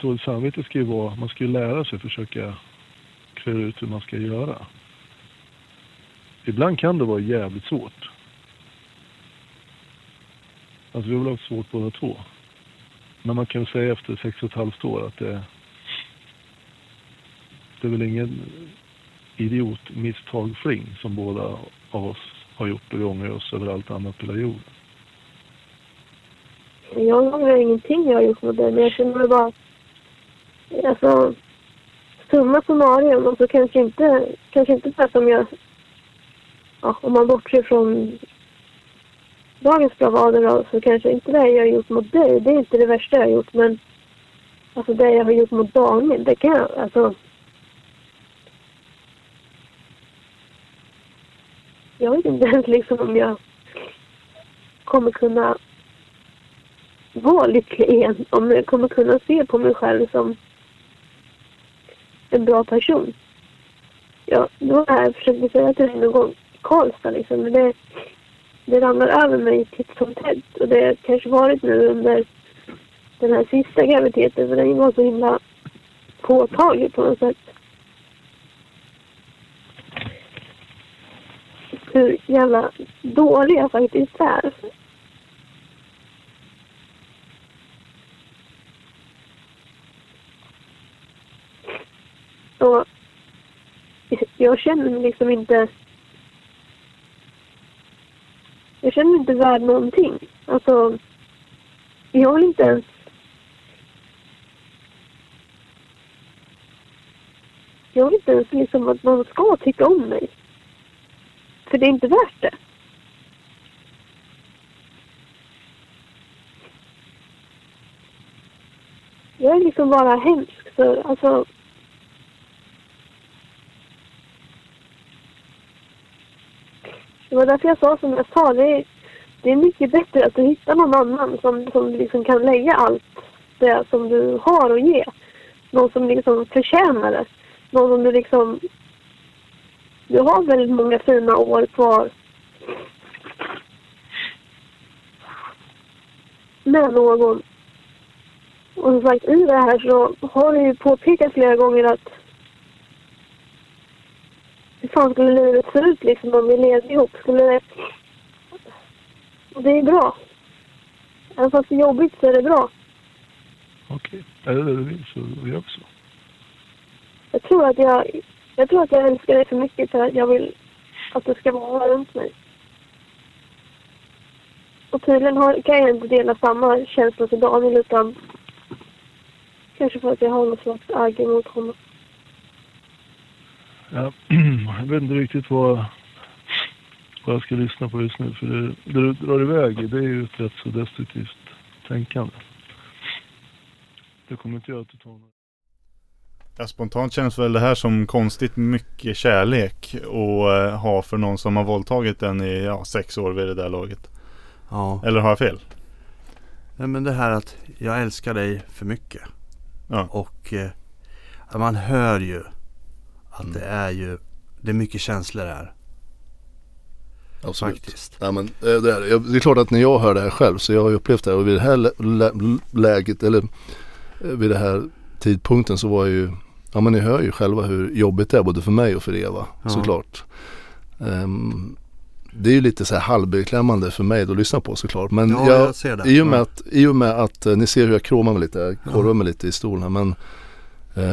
dåligt samvete ska ju vara... Man ska ju lära sig försöka klura ut hur man ska göra. Ibland kan det vara jävligt svårt. Alltså vi har väl haft svårt båda två. Men man kan säga efter sex och ett halvt år att det, det är väl ingen idiotmisstag fling som båda av oss har gjort och vi ångrar oss över allt annat på hela jorden. Jag ångrar ingenting jag har gjort mot dig, men jag känner mig bara... Alltså, summa summarum, och så kanske inte, kanske inte det som jag... Ja, om man bortser från dagens bravader då, så kanske inte det jag har gjort mot dig, det är inte det värsta jag har gjort, men alltså det jag har gjort mot Daniel, det kan jag, alltså... Jag vet inte ens liksom om jag kommer kunna vara lycklig igen. Om jag kommer kunna se på mig själv som en bra person. Ja, det var det här jag försökte säga till henne någon gång i Karlstad liksom. Men det, det ramlar över mig titt som tätt. Och det har kanske varit nu under den här sista graviditeten. För den var så himla påtaglig på något sätt. Hur jävla dålig jag faktiskt är. Och jag känner mig liksom inte... Jag känner mig inte värd någonting. Alltså, jag vill inte ens... Jag vill inte ens liksom att någon ska tycka om mig. För det är inte värt det. Jag är liksom bara hemsk. Så, alltså, var därför jag sa som jag sa. Det är, det är mycket bättre att du hittar någon annan som, som liksom kan lägga allt det som du har att ge. Någon som liksom förtjänar det. Någon som du liksom... Du har väldigt många fina år kvar. Med någon. Och som sagt, i det här så har du ju påpekat flera gånger att hur fan skulle livet se ut liksom om vi levde ihop? Skulle det... Det är bra. Även fast det är jobbigt så är det bra. Okej, är det det du vill så gör vi så. Jag tror att jag, jag tror att jag älskar dig för mycket för att jag vill att du ska vara runt mig. Och tydligen har, kan jag inte dela samma känsla till Daniel utan kanske för att jag har någon slags agg mot honom. Ja, jag vet inte riktigt vad, vad jag ska lyssna på just nu. För det, det du drar iväg det är ju ett rätt så destruktivt tänkande. Det kommer inte göra att du tar några... Ja, spontant känns väl det här som konstigt mycket kärlek att eh, ha för någon som har våldtagit en i ja, sex år vid det där laget. Ja. Eller har jag fel? Nej, men det här att jag älskar dig för mycket. Ja. Och eh, man hör ju att Mm. det är ju det är mycket känslor här Absolut. faktiskt. Ja, men, eh, det, är, det är klart att när jag hör det här själv så jag har ju upplevt det här och vid det här lä- lä- läget eller eh, vid den här tidpunkten så var jag ju Ja men ni hör ju själva hur jobbigt det är både för mig och för Eva Ja. såklart. Ehm, det är ju lite så här halvbeklämmande för mig att lyssna på såklart. Men Ja, jag, jag i, och med Ja. att, I och med att eh, ni ser hur jag kromar mig lite, jag korvar mig lite i stolen här. Men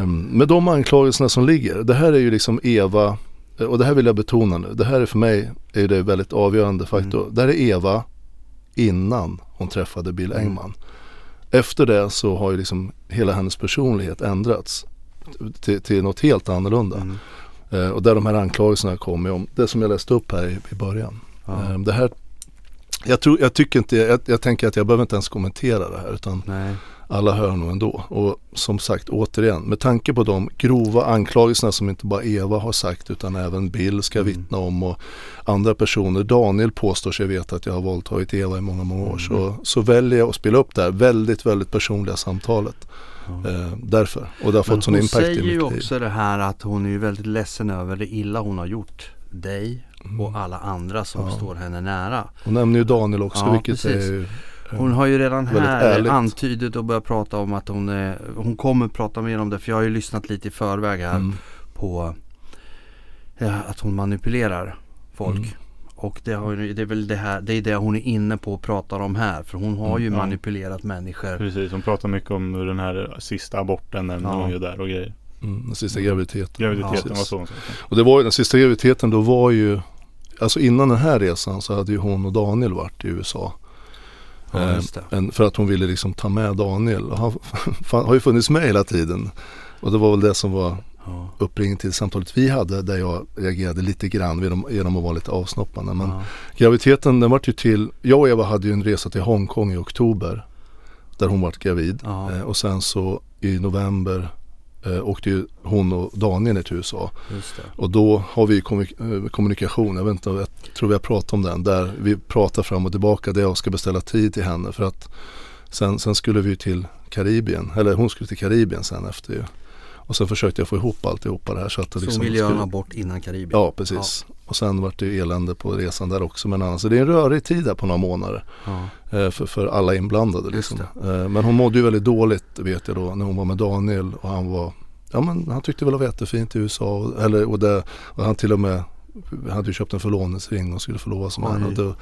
med de anklagelserna som ligger. Det här är ju liksom Eva eh, och det här vill jag betona nu. Det här är för mig är det väldigt avgörande faktor. Mm. Det här är Eva innan hon träffade Bill Mm. Engman. Efter det så har ju liksom hela hennes personlighet ändrats till, till något helt annorlunda. Mm. Eh, och där de här anklagelserna kommer om, det som jag läste upp här i, i början. Ja. Eh, det här, jag, tror, jag tycker inte, jag, jag tänker att jag behöver inte ens kommentera det här utan Nej. Alla hör nog ändå. Och som sagt återigen, med tanke på de grova anklagelserna som inte bara Eva har sagt utan även Bill ska Mm. vittna om och andra personer. Daniel påstår sig veta att jag har våldtagit Eva i många, många år. Mm. Så, så väljer jag att spela upp det här väldigt, väldigt personliga samtalet. Ja. Eh, därför. Och det har fått sån hon impact i säger mitt ju liv. också det här att hon är ju väldigt ledsen över det illa hon har gjort dig och alla andra som Mm. Ja. står henne nära. Hon nämner ju Daniel också Ja, vilket precis. är ju, Hon har ju redan Väldigt här antydit och börjat prata om att hon, är, hon kommer prata mer om det för jag har ju lyssnat lite i förväg här mm, på ja, att hon manipulerar folk. Mm. Och det, har, ju- det är väl det här, det är det hon är inne på och pratar om här. För hon har ju Mm, ja. manipulerat människor. Precis, hon pratar mycket om den här sista aborten nämner Ja. hon ju där och grejer. mm, den sista graviditeten. Graviditeten Ja, var så hon sa. Och det var ju den sista graviditeten då var ju Alltså innan den här resan så hade ju hon och Daniel varit i USA. Ja, Eh, en, för att hon ville liksom ta med Daniel. Och han har ju funnits med hela tiden. Och det var väl det som var Ja. uppringningen till samtalet vi hade där jag reagerade lite grann genom, genom att vara lite avsnoppande. Men Ja. graviditeten den vart ju till, jag och Eva hade ju en resa till Hongkong i oktober. Där hon vart gravid. Ja. Eh, och sen så i november eh, åkte ju hon och Daniel ner till USA. Och då har vi kommunik- eh, kommunikation, jag vet inte, jag tror vi har pratat om den, där vi pratar fram och tillbaka där jag ska beställa tid till henne för att sen, sen skulle vi till Karibien, eller hon skulle till Karibien sen efter ju. Och sen försökte jag få ihop alltihopa det här så att det Så liksom en skulle- abort innan Karibien. Ja, precis. Och sen vart det ju elände på resan där också. Men annars, så det är en rörig tid där på några månader. Ja. Eh, för, för alla inblandade liksom. Eh, men hon mådde ju väldigt dåligt vet jag då när hon var med Daniel och han var Ja men han tyckte väl det var jättefint i USA och, eller, och, det, och han till och med hade ju köpt en förlovningsring och skulle förlova sig med henne.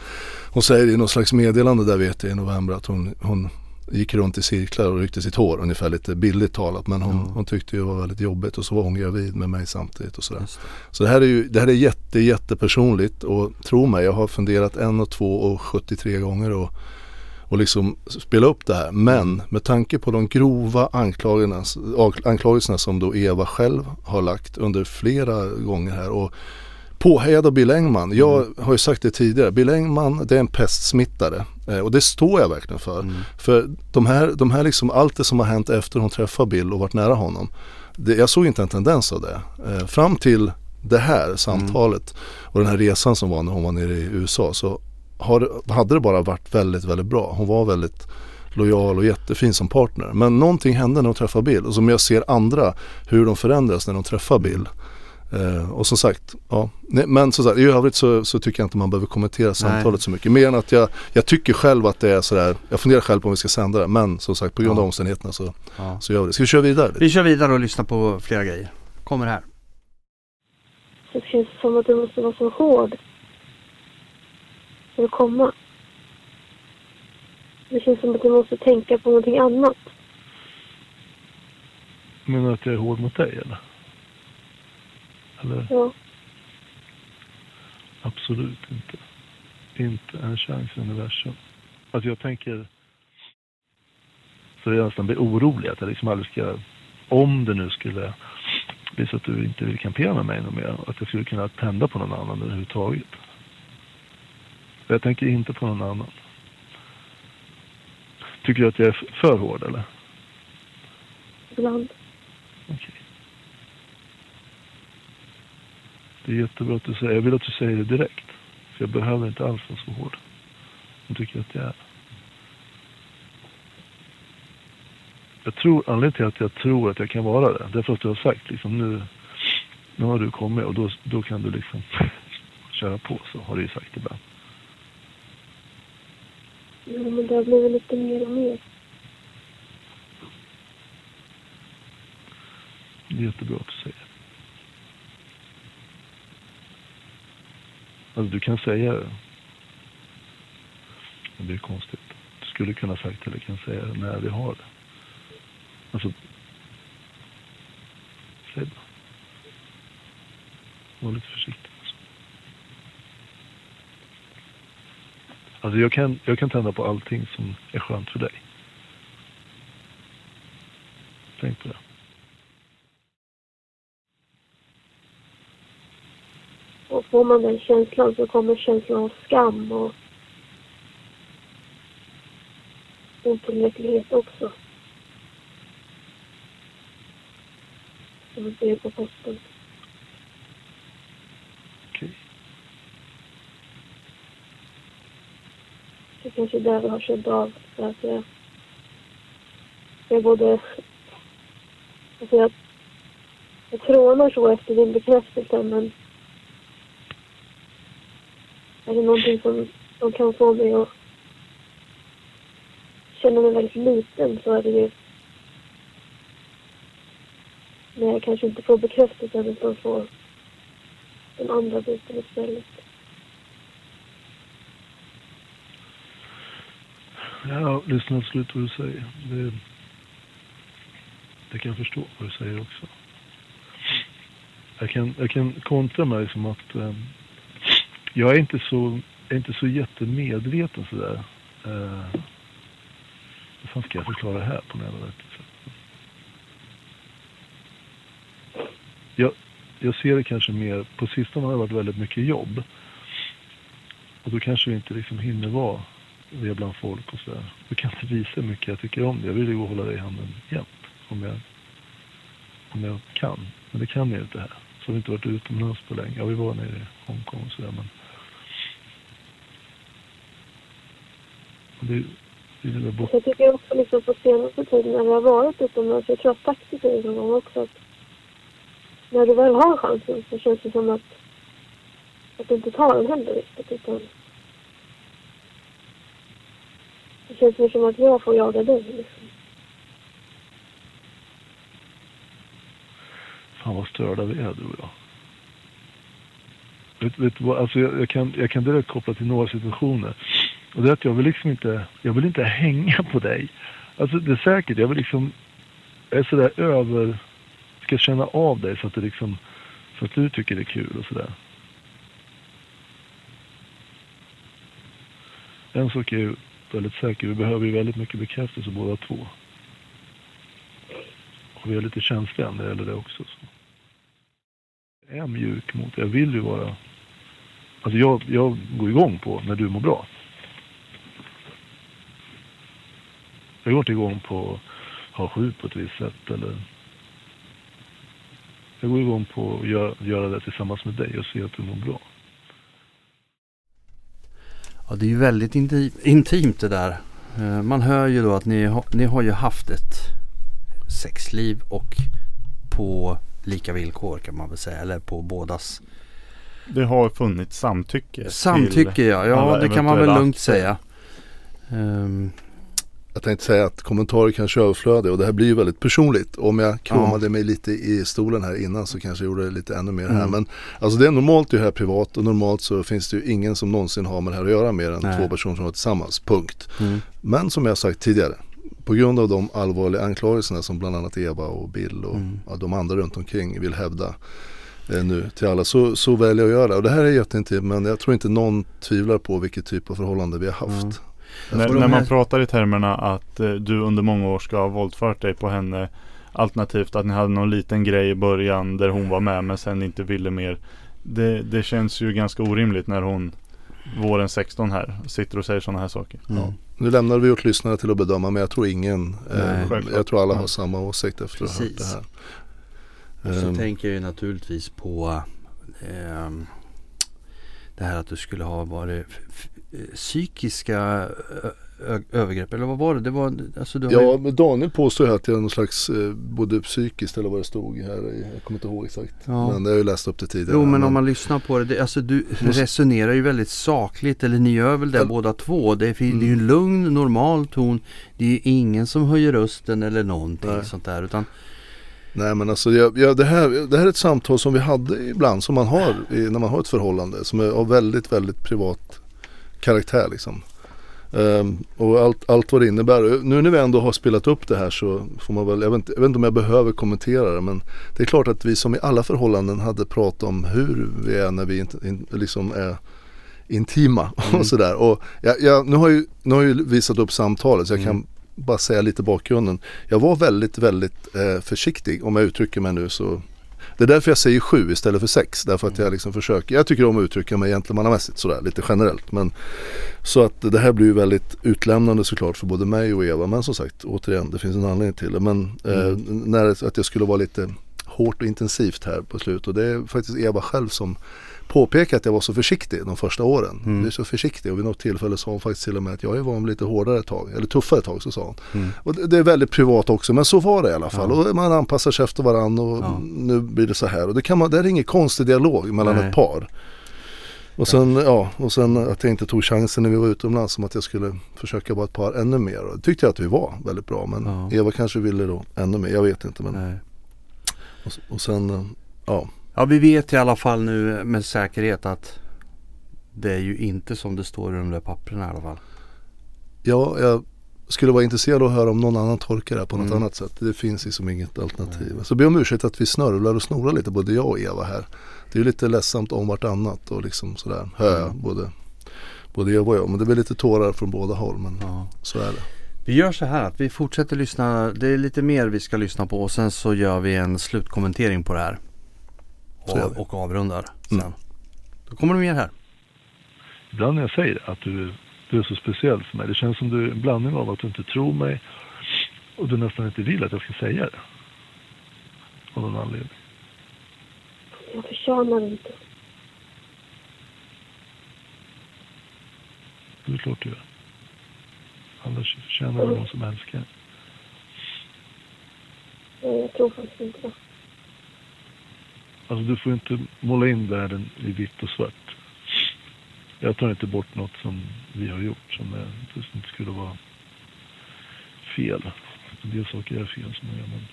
Hon säger i något slags meddelande där vet jag i november att hon, hon gick runt i cirklar och ryckte sitt hår ungefär lite billigt talat. Men hon, Ja. hon tyckte det var väldigt jobbigt och så var hon gravid med mig samtidigt och sådär. Det. Så det här är ju det här är jätte, jättepersonligt och tro mig, jag har funderat en och två och 73 gånger och, och liksom spela upp det här. Men med tanke på de grova anklagelserna, anklagelserna som då Eva själv har lagt under flera gånger här och påhejad av Bill Engman. Jag har ju sagt det tidigare, Bill Engman det är en pestsmittare eh, och det står jag verkligen för. Mm. För de här, de här liksom, allt det som har hänt efter hon träffade Bill och varit nära honom. Det, jag såg inte en tendens av det. Eh, fram till det här samtalet och den här resan som var när hon var nere i USA så har, hade det bara varit väldigt, väldigt bra. Hon var väldigt lojal och jättefin som partner. Men någonting hände när hon träffade Bill och som jag ser andra hur de förändras när de träffar Bill. Eh, och som sagt, ja. Nej, men som sagt, i övrigt så, så tycker jag inte man behöver kommentera samtalet så mycket. Mer än att jag, jag tycker själv att det är sådär, jag funderar själv på om vi ska sända det. Men som sagt på grund av Ja. omständigheterna så, Ja. så gör vi det. Ska vi köra vidare? Vi kör vidare och lyssnar på flera grejer. Kommer här. Det känns som att du måste vara så hård. För att komma. Det känns som att du måste tänka på någonting annat. Menar du att jag är hård mot dig eller? Eller? Ja. Absolut inte. Inte en chans i universum. Alltså jag tänker så jag nästan blir orolig att jag liksom aldrig ska, om det nu skulle bli så att du inte vill kampera med mig något mer, att jag skulle kunna tända på någon annan överhuvudtaget. Jag tänker inte på någon annan. Tycker du att jag är för hård eller? ibland. Okej. Det är jättebra att du säger. Jag vill att du säger det direkt. För jag behöver inte alls vara så hård. Jag tycker att jag är. Jag tror, anledningen till att jag tror att jag kan vara det, det är för att du har sagt liksom nu, nu har du kommit och då, då kan du liksom köra på, så har du ju sagt ibland. Ja, men det har blivit lite mer och mer. Det är jättebra att du säger. Alltså du kan säga det. Det blir konstigt. Du skulle kunna sagt eller kan säga det när vi har det. Alltså. Säg bara. Var lite försiktig. Alltså. Alltså jag kan, jag kan tända på allting som är skönt för dig. Tänk på det. Får man den känslan så kommer känslan av skam och otillräcklighet också. Som man ser på posten. Okej. Det kanske är där vi har känt av. För att jag, jag både... Alltså jag, jag trånar så efter din bekräftelse men är det någonting som, som kan få mig att känna mig väldigt liten så är det ju när jag kanske inte får bekräftelsen utan får den andra biten istället. Jag lyssna absolut vad du säger. Det, det kan jag förstå vad du säger också. Jag kan, jag kan kontra mig som att eh, jag är inte så, är inte så jättemedveten sådär. Eh, hur fan ska jag förklara det här på något jävla sätt? Jag, jag ser det kanske mer, på sistone har det varit väldigt mycket jobb. Och då kanske vi inte liksom hinner vara det bland folk och sådär. Jag kan inte visa hur mycket jag tycker om det. Jag vill ju gå och hålla dig i handen jämt. Om jag, om jag kan. Men det kan jag ju inte här. Så har vi inte varit utomlands på länge. Ja, vi var nere i Hongkong och sådär men. Det, det är väl bort. Så jag tycker också liksom på senaste tiden när vi har varit utomlands, jag tror att Taxi säger någon gång också att när du väl har chansen så känns det som att, att du inte tar den heller riktigt utan det känns mer som att jag får jaga dig liksom. Fan vad störda vi är du och jag. Vet, vet alltså jag, jag, kan, jag kan direkt koppla till några situationer. Och det är att jag vill liksom inte, jag vill inte hänga på dig. Alltså det är säkert, jag vill liksom, jag är sådär över, ska känna av dig så att det liksom, så att du tycker det är kul och sådär. En sak är ju väldigt säker, vi behöver ju väldigt mycket bekräftelse båda två. Och vi är lite känsliga när det gäller det också. Så. Jag är mjuk mot, jag vill ju vara, alltså jag, jag går igång på när du mår bra. Jag går inte igång på att ha sju på ett visst sätt eller jag går igång på att göra, göra det tillsammans med dig och se att du mår bra. Ja, det är ju väldigt inti- intimt det där. Eh, Man hör ju då att ni, har- ni har ju haft ett sexliv och på lika villkor kan man väl säga. Eller på bådas Det har funnits samtycke. samtycke. Ja, ja det kan man väl lugnt akter. säga. Ehm, Jag tänkte säga att kommentarer kanske är överflödiga och det här blir ju väldigt personligt. Om jag kramade mig lite i stolen här innan så kanske jag gjorde det lite ännu mer här. Mm. Men alltså det är normalt det här privat och normalt så finns det ju ingen som någonsin har med det här att göra mer än Nej. två personer som är tillsammans. Punkt. mm, Men som jag sagt tidigare, på grund av de allvarliga anklagelserna som bland annat Eva och Bill och Mm. ja, de andra runt omkring vill hävda eh, nu till alla så, så väljer jag att göra. Och det här är jätteintimt men jag tror inte någon tvivlar på vilket typ av förhållande vi har haft. När, Och när man här- pratar i termerna att eh, du under många år ska ha våldfört dig på henne Alternativt att ni hade någon liten grej i början där hon var med men sen inte ville mer Det, det känns ju ganska orimligt när hon våren 16 här sitter och säger sådana här saker. Mm. Nu lämnar vi åt lyssnarna till att bedöma men jag tror ingen, Nej. eh, jag tror alla har Ja. samma åsikt efter att ha hört det Precis. här. Så Ehm, tänker jag ju naturligtvis på ehm, det här att du skulle ha varit eh, psykiska ö- ö- övergrepp. Eller vad var det? Det var, alltså du har Ja, ju, men Daniel påstår ju att jag är någon slags eh, både psykiskt eller vad det stod här. i- Jag kommer inte ihåg exakt. Ja. Men det har jag ju läst upp det tidigare. Jo men om man lyssnar på det, det alltså du resonerar ju väldigt sakligt eller ni gör väl det Ja. båda två. Det är, det är ju en lugn, normal ton. Det är ju ingen som höjer rösten eller någonting Nej. sånt där. Utan Nej men alltså jag, jag, det, här, det här är ett samtal som vi hade ibland som man har i, när man har ett förhållande som är av väldigt, väldigt privat karaktär liksom. Ehm, och allt, allt vad det innebär. Nu när vi ändå har spelat upp det här så får man väl, jag vet, inte, jag vet inte om jag behöver kommentera det men det är klart att vi som i alla förhållanden hade pratat om hur vi är när vi inte, in, liksom är intima och sådär. Och jag, jag, nu, har ju, nu har jag ju visat upp samtalet så jag kan bara säga lite bakgrunden. Jag var väldigt, väldigt eh, försiktig om jag uttrycker mig nu så. Det är därför jag säger sju istället för sex. Därför att jag liksom försöker, jag tycker om att uttrycka mig gentlemannamässigt sådär lite generellt. Men, så att det här blir ju väldigt utlämnande såklart för både mig och Eva. Men som sagt, återigen, det finns en anledning till det. Men eh, när, det- att jag skulle vara lite hårt och intensivt här på slutet. Och det är faktiskt Eva själv som påpekar att jag var så försiktig de första åren. Mm. Du är så försiktig och vid något tillfälle sa hon faktiskt till och med att jag vid lite hårdare ett tag, eller tuffare ett tag så sa hon. Mm. Och det, det är väldigt privat också men så var det i alla fall. Ja. Och man anpassar sig efter varandra och Ja. nu blir det så här. Och det, kan man, det är ingen konstig dialog mellan Nej. ett par. Och sen, ja, och sen att jag inte tog chansen när vi var utomlands som att jag skulle försöka vara ett par ännu mer. Det tyckte jag att vi var väldigt bra. Men Ja. Eva kanske ville då ännu mer, jag vet inte. Men, och, och sen, eh, ja. Ja vi vet i alla fall nu med säkerhet att det är ju inte som det står i de där papperna i alla fall. Ja, jag skulle vara intresserad av att höra om någon annan tolkar det här på något Mm. annat sätt. Det finns liksom inget alternativ. Så be om ursäkt att vi snörvlar och snorar lite både jag och Eva här. Det är ju lite ledsamt om vartannat och liksom sådär. Hör jag Mm. både, både Eva och jag. Men det blir lite tårar från båda håll. Men Ja. så är det. Vi gör så här att vi fortsätter lyssna. Det är lite mer vi ska lyssna på och sen så gör vi en slutkommentering på det här. Och, och avrundar sen. Mm. Då kommer det mer här. Ibland när jag säger att du, du är så speciell för mig, det känns som du är en blandning av att du inte tror mig och du nästan inte vill att jag ska säga det. Av någon anledning. Jag förtjänar inte. Det är klart du gör. Annars förtjänar du någon som älskar. Nej, Jag tror faktiskt inte det. Alltså du får inte måla in världen i vitt och svart. Jag tar inte bort något som vi har gjort som, är, som inte skulle vara fel. En del saker är fel som man gör men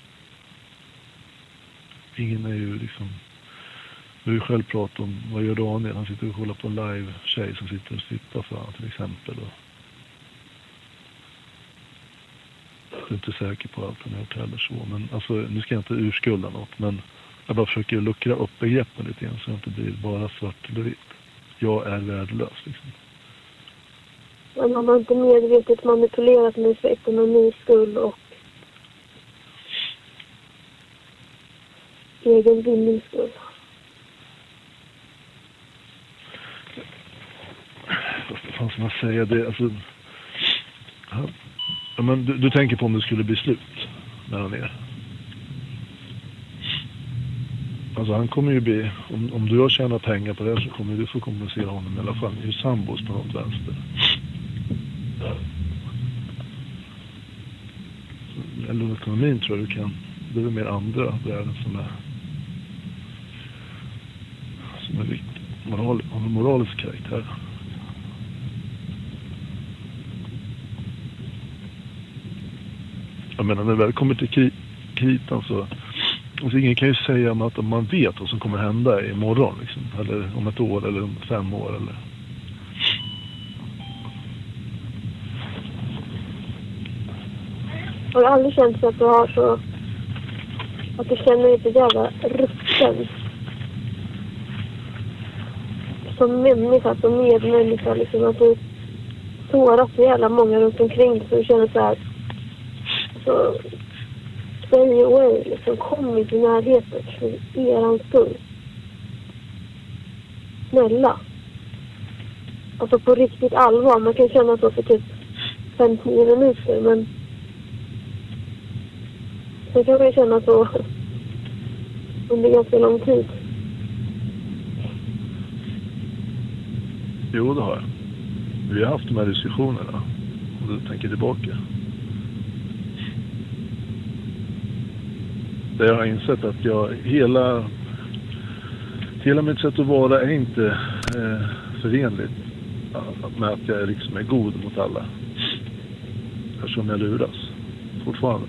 ingen är ju liksom du har ju själv pratat om, vad gör Daniel? Han sitter och kollar på en live-tjej som sitter och strippar för honom till exempel. Och jag är inte säker på allt han har gjort heller så. Men alltså, nu ska jag inte urskulda något men jag bara försöker luckra upp begreppen lite grann så att det inte blir bara svart eller vitt. Jag är värdelös liksom. Men man har inte medvetet manipulerat mig för ekonomis skull och egen vinnings skull. Vad fan ska man säga? Det, alltså, han- ja, men du, du tänker på om det skulle bli slut mellan er? Alltså han kommer ju bli, om, om du har tjänat pengar på det här så kommer du få kompensera honom i alla fall. Ni är ju sambos på något vänster. Eller ekonomin tror jag du kan, det är väl mer andra värden som är som är viktigt. Moral, av moralisk karaktär. Jag menar när det väl kommer till kritan så alltså ingen kan ju säga att man vet vad som kommer hända imorgon liksom, eller om ett år eller om fem år eller Har du aldrig känt att du har så... Att du känner dig så jävla rutten? Som människa, som medmänniska liksom. Att du sårat så jävla många runt omkring dig så du känner så här... Så... Stay away liksom. Kom inte i närheten för eran skull. Snälla. Alltså på riktigt allvar. Man kan känna så för typ 5-10 minuter men sen kan man känna så under ganska lång tid. Jo, det har jag. Vi har haft de här diskussionerna. Om du tänker tillbaka. Där jag har insett att jag hela... Hela mitt sätt att vara är inte eh, förenligt med att jag liksom är god mot alla. Eftersom jag luras. Fortfarande.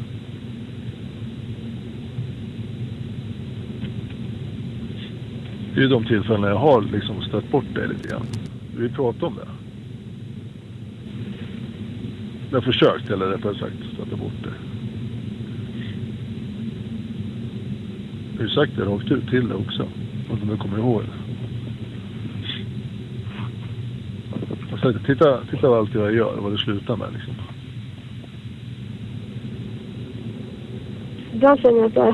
Det är ju de tillfällen jag har liksom stött bort det lite grann. Vi pratar om det. Jag har försökt, eller rättare sagt, stöta bort det. Har ju sagt det rakt ut till det också. Om du kommer ihåg det. Jag har sagt, titta, titta vad allt jag gör, vad det slutar med liksom. Ibland känner jag att jag,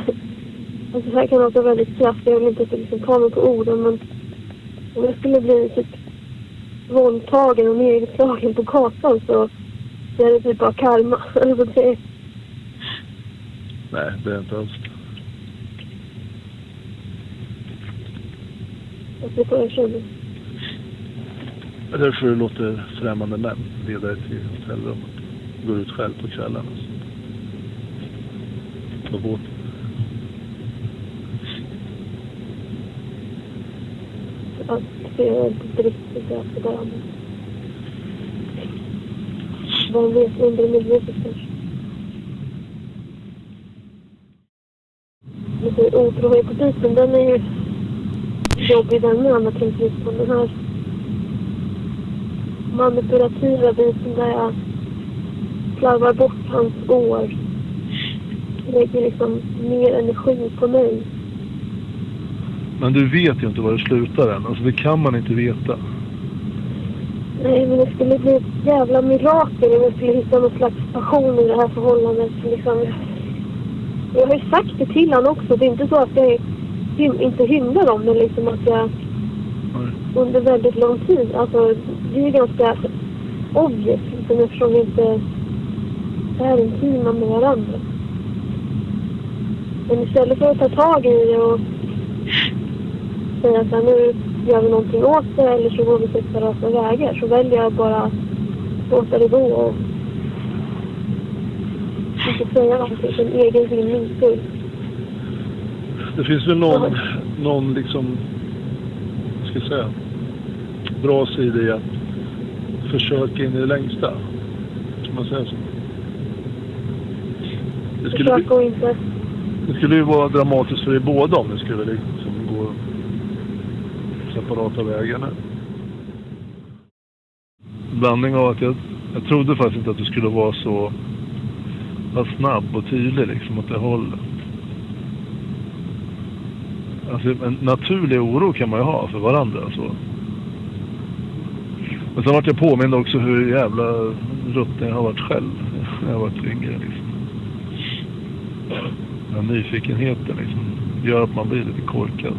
alltså det här kan låta väldigt kraftigt, jag vill inte liksom ta mig på orden men om jag skulle bli typ våldtagen och nedslagen på gatan så så är det typ bara karma. Alltså det, Nej, det är inte alls det. det jag känner. Det är därför du låter främmande män leda till hotellrummet. Går ut själv på kvällarna. På båten. Att det är inte riktigt det det. Vem vet, undermedvetet kanske. Lite otrohet på den är ju jobbig den med. Men den här manipulativa biten där jag slarvar bort hans år. Lägger liksom mer energi på mig. Men du vet ju inte var det slutar än. Alltså det kan man inte veta. Nej, men det skulle bli ett jävla mirakel om jag skulle hitta någon slags passion i det här förhållandet. Liksom. Jag har ju sagt det till honom också. Det är inte så att jag hym, inte hymlar om det, liksom att jag mm. under väldigt lång tid. Alltså, det är ganska obvious liksom, eftersom vi inte är intima med varandra. Men istället för att ta tag i det och säga så här, nu gör vi någonting åt det eller så går vi separata vägar så väljer jag bara att låta det gå och inte säga någonting för egen vinnings skull. Det finns väl någon, någon liksom, ska jag säga, bra sida i att försöka in i det längsta. Kan man säga så? Det skulle, Försök att inte... det skulle ju vara dramatiskt för er båda om det skulle liksom gå separata vägar nu. Blandning av att jag, jag trodde faktiskt inte att du skulle vara så pass snabb och tydlig liksom åt det hållet. Alltså en naturlig oro kan man ju ha för varandra så. Men sen vart jag påmind också hur jävla rutten jag har varit själv när jag varit yngre liksom. Den här nyfikenheten liksom gör att man blir lite korkad.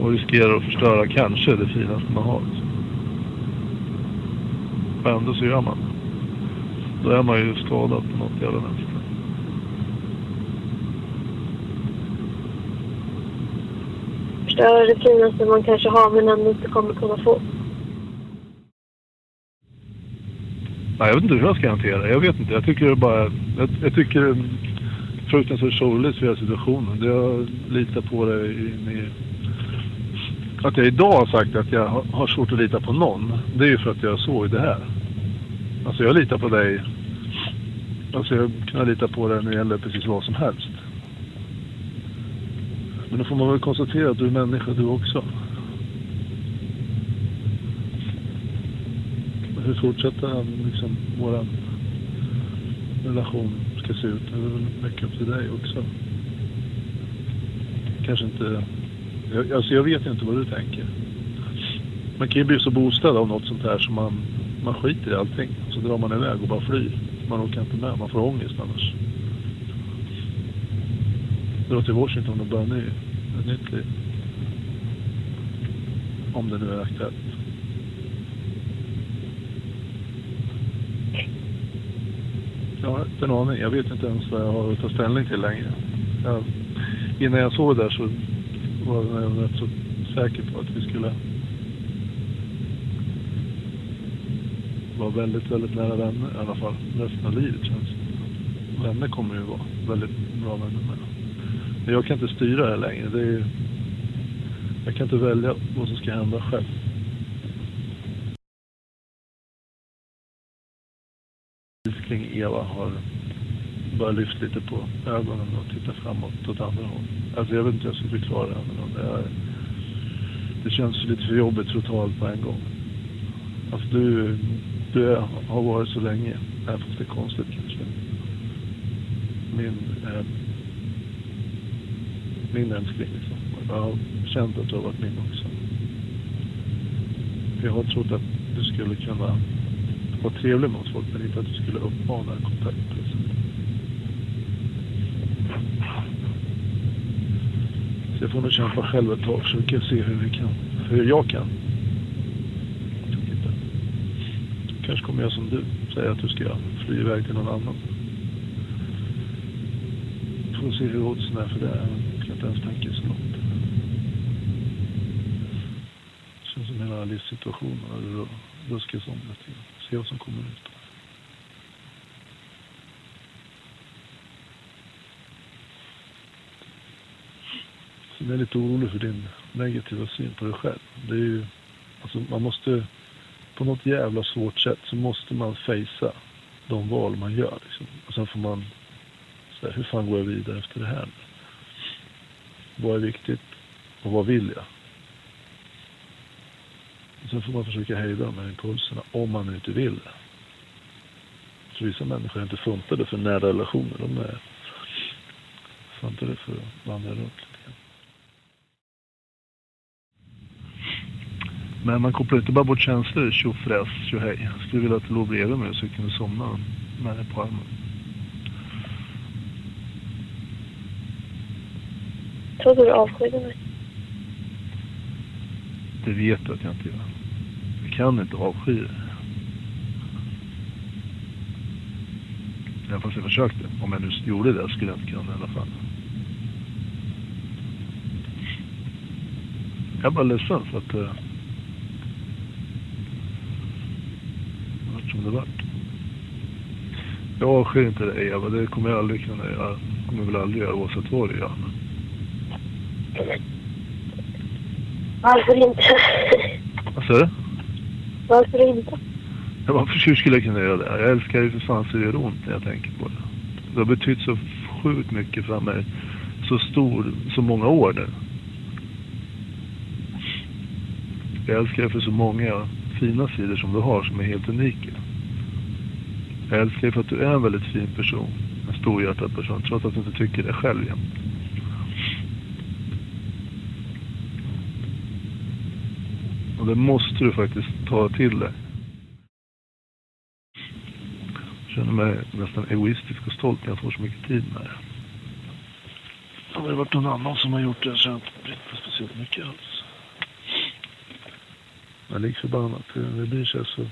Och riskerar att förstöra kanske det finaste man har. Liksom. Och ändå så gör man. Då är man ju skadad på något jävla vänster. Förstöra det finaste man kanske har men ändå inte kommer kunna få. Nej, jag vet inte hur jag ska hantera det. Jag vet inte. Jag tycker det är bara... Jag, jag tycker det är fruktansvärt sorgligt för hela situationen. Jag litar på det in i... Att jag idag har sagt att jag har- har svårt att lita på någon. Det är ju för att jag såg det här. Alltså jag litar på dig. Alltså jag kan lita på dig när det gäller precis vad som helst. Men då får man väl konstatera att du är människa du också. hur fortsätter liksom vår relation ska se ut. Det är väl mycket upp till dig också. Kanske inte... Jag, alltså jag vet inte vad du tänker. Man kan ju bli så boostad av något sånt här som man, man skiter i allting. Så drar man iväg och bara flyr. Man orkar inte med. Man får ångest annars. Dra till Washington och börja ny, ett nytt liv. Om det nu är aktuellt. Jag har inte en aning. Jag vet inte ens vad jag har att ta ställning till längre. Jag, innan jag såg det där så var jag rätt så säker på att vi skulle vara väldigt, väldigt nära vänner i alla fall. Resten av livet känns det. Vänner kommer ju vara väldigt bra vänner med. Men jag kan inte styra det längre. Det är, jag kan inte välja vad som ska hända själv. kring Eva har bara lyft lite på ögonen och tittat framåt åt andra håll. Alltså jag vet inte hur jag ska förklara det. Men det, är, det känns lite för jobbigt för att ta allt på en gång. Alltså du, du har varit så länge, även fast det är konstigt kanske. Min, eh, min älskling liksom. Jag har känt att du har varit min också. Jag har trott att du skulle kunna vara trevlig mot folk, men inte att du skulle uppmana kontakt på det sättet. Så jag får nog kämpa själv ett tag, försöka se hur vi kan, hur jag kan. Kanske kommer jag som du, säga att du ska fly iväg till någon annan. Får se hur oddsen är för det. Jag kan inte ens tänka så långt. känns som hela livssituationen har ruskats om lite grann. Se vad som kommer ut. Så jag är lite orolig för din negativa syn på dig själv. Det är ju, alltså man måste, på något jävla svårt sätt så måste man fejsa de val man gör. Liksom. Och sen får man säga, hur fan går jag vidare efter det här? Vad är viktigt och vad vill jag? Sen får man försöka hejda de här impulserna om man inte vill det. Så vissa människor är inte funtade för nära relationer. De är funtade för att vandra runt lite grann. Men man kopplar inte bara bort känslor, tjofräs, tjohej. Jag skulle vilja att du låg bredvid mig så jag kunde somna med dig på armen. Tror du du avskydde mig? Det vet du att jag inte gör. Jag kan inte avsky dig. Även fast jag försökte. Om jag nu gjorde det skulle jag inte kunna i alla fall. Jag är bara ledsen för att... Uh, det vart som det vart. Jag avskyr inte dig, Eva. Det kommer jag aldrig kunna göra. Det kommer jag väl aldrig göra oavsett vad du gör. Varför inte? Vad sa du? Varför inte? Ja, varför skulle jag kunna göra det? Jag älskar dig för fan så det gör ont när jag tänker på det. Det har betytt så sjukt mycket för mig. Så stor, så många år nu. Jag älskar dig för så många fina sidor som du har som är helt unika. Jag älskar dig för att du är en väldigt fin person. En storhjärtad person, trots att du inte tycker det själv jämt. Och det måste du faktiskt ta till dig. Jag känner mig nästan egoistisk och stolt när jag får så mycket tid med det. Har det varit någon annan som har gjort det så har jag inte brytt speciellt mycket alls. Men lik förbannat, det blir så så...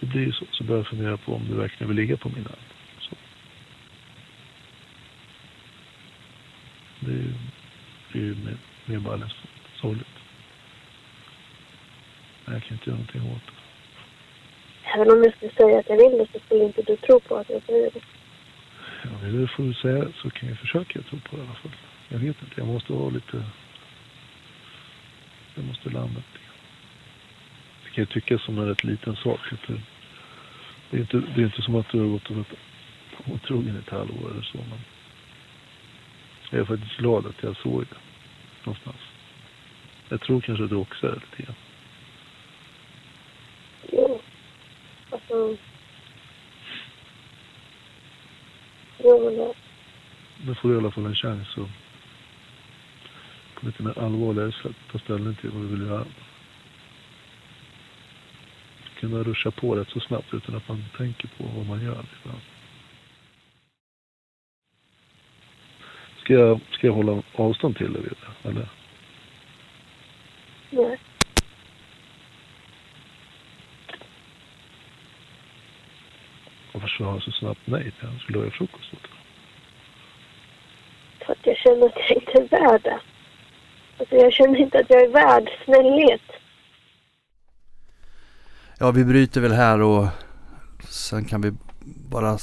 Det blir så, så börjar jag fundera på om du verkligen vill ligga på min hand. Det är ju, mer, mer ledsamt, sorgligt. Men jag kan inte göra någonting åt det. Även om jag skulle säga att jag vill det så skulle inte du tro på att jag säger det. Ja, det får du säga så kan jag försöka tro på det i alla fall. Jag vet inte, jag måste vara lite... Jag måste landa lite. Det kan ju tyckas som en rätt liten sak. det, är inte, det är inte som att du har gått och varit otrogen i ett halvår eller så. Men jag är faktiskt glad att jag såg det någonstans. Jag tror kanske att du också är det lite grann. Jo. Alltså... Jo, men det... Nu får du i alla fall en chans att på lite mer allvarligare sätt ta ställning till vad du vill göra. Kunna ruscha på rätt så snabbt utan att man tänker på vad man gör. Liksom. Ska jag, ska jag hålla avstånd till dig? Eller? Nej. Varför sa han så snabbt nej till han skulle ha frukost åt honom? För att jag känner att jag inte är värd det. Alltså jag känner inte att jag är värd snällhet. Ja, vi bryter väl här och sen kan vi bara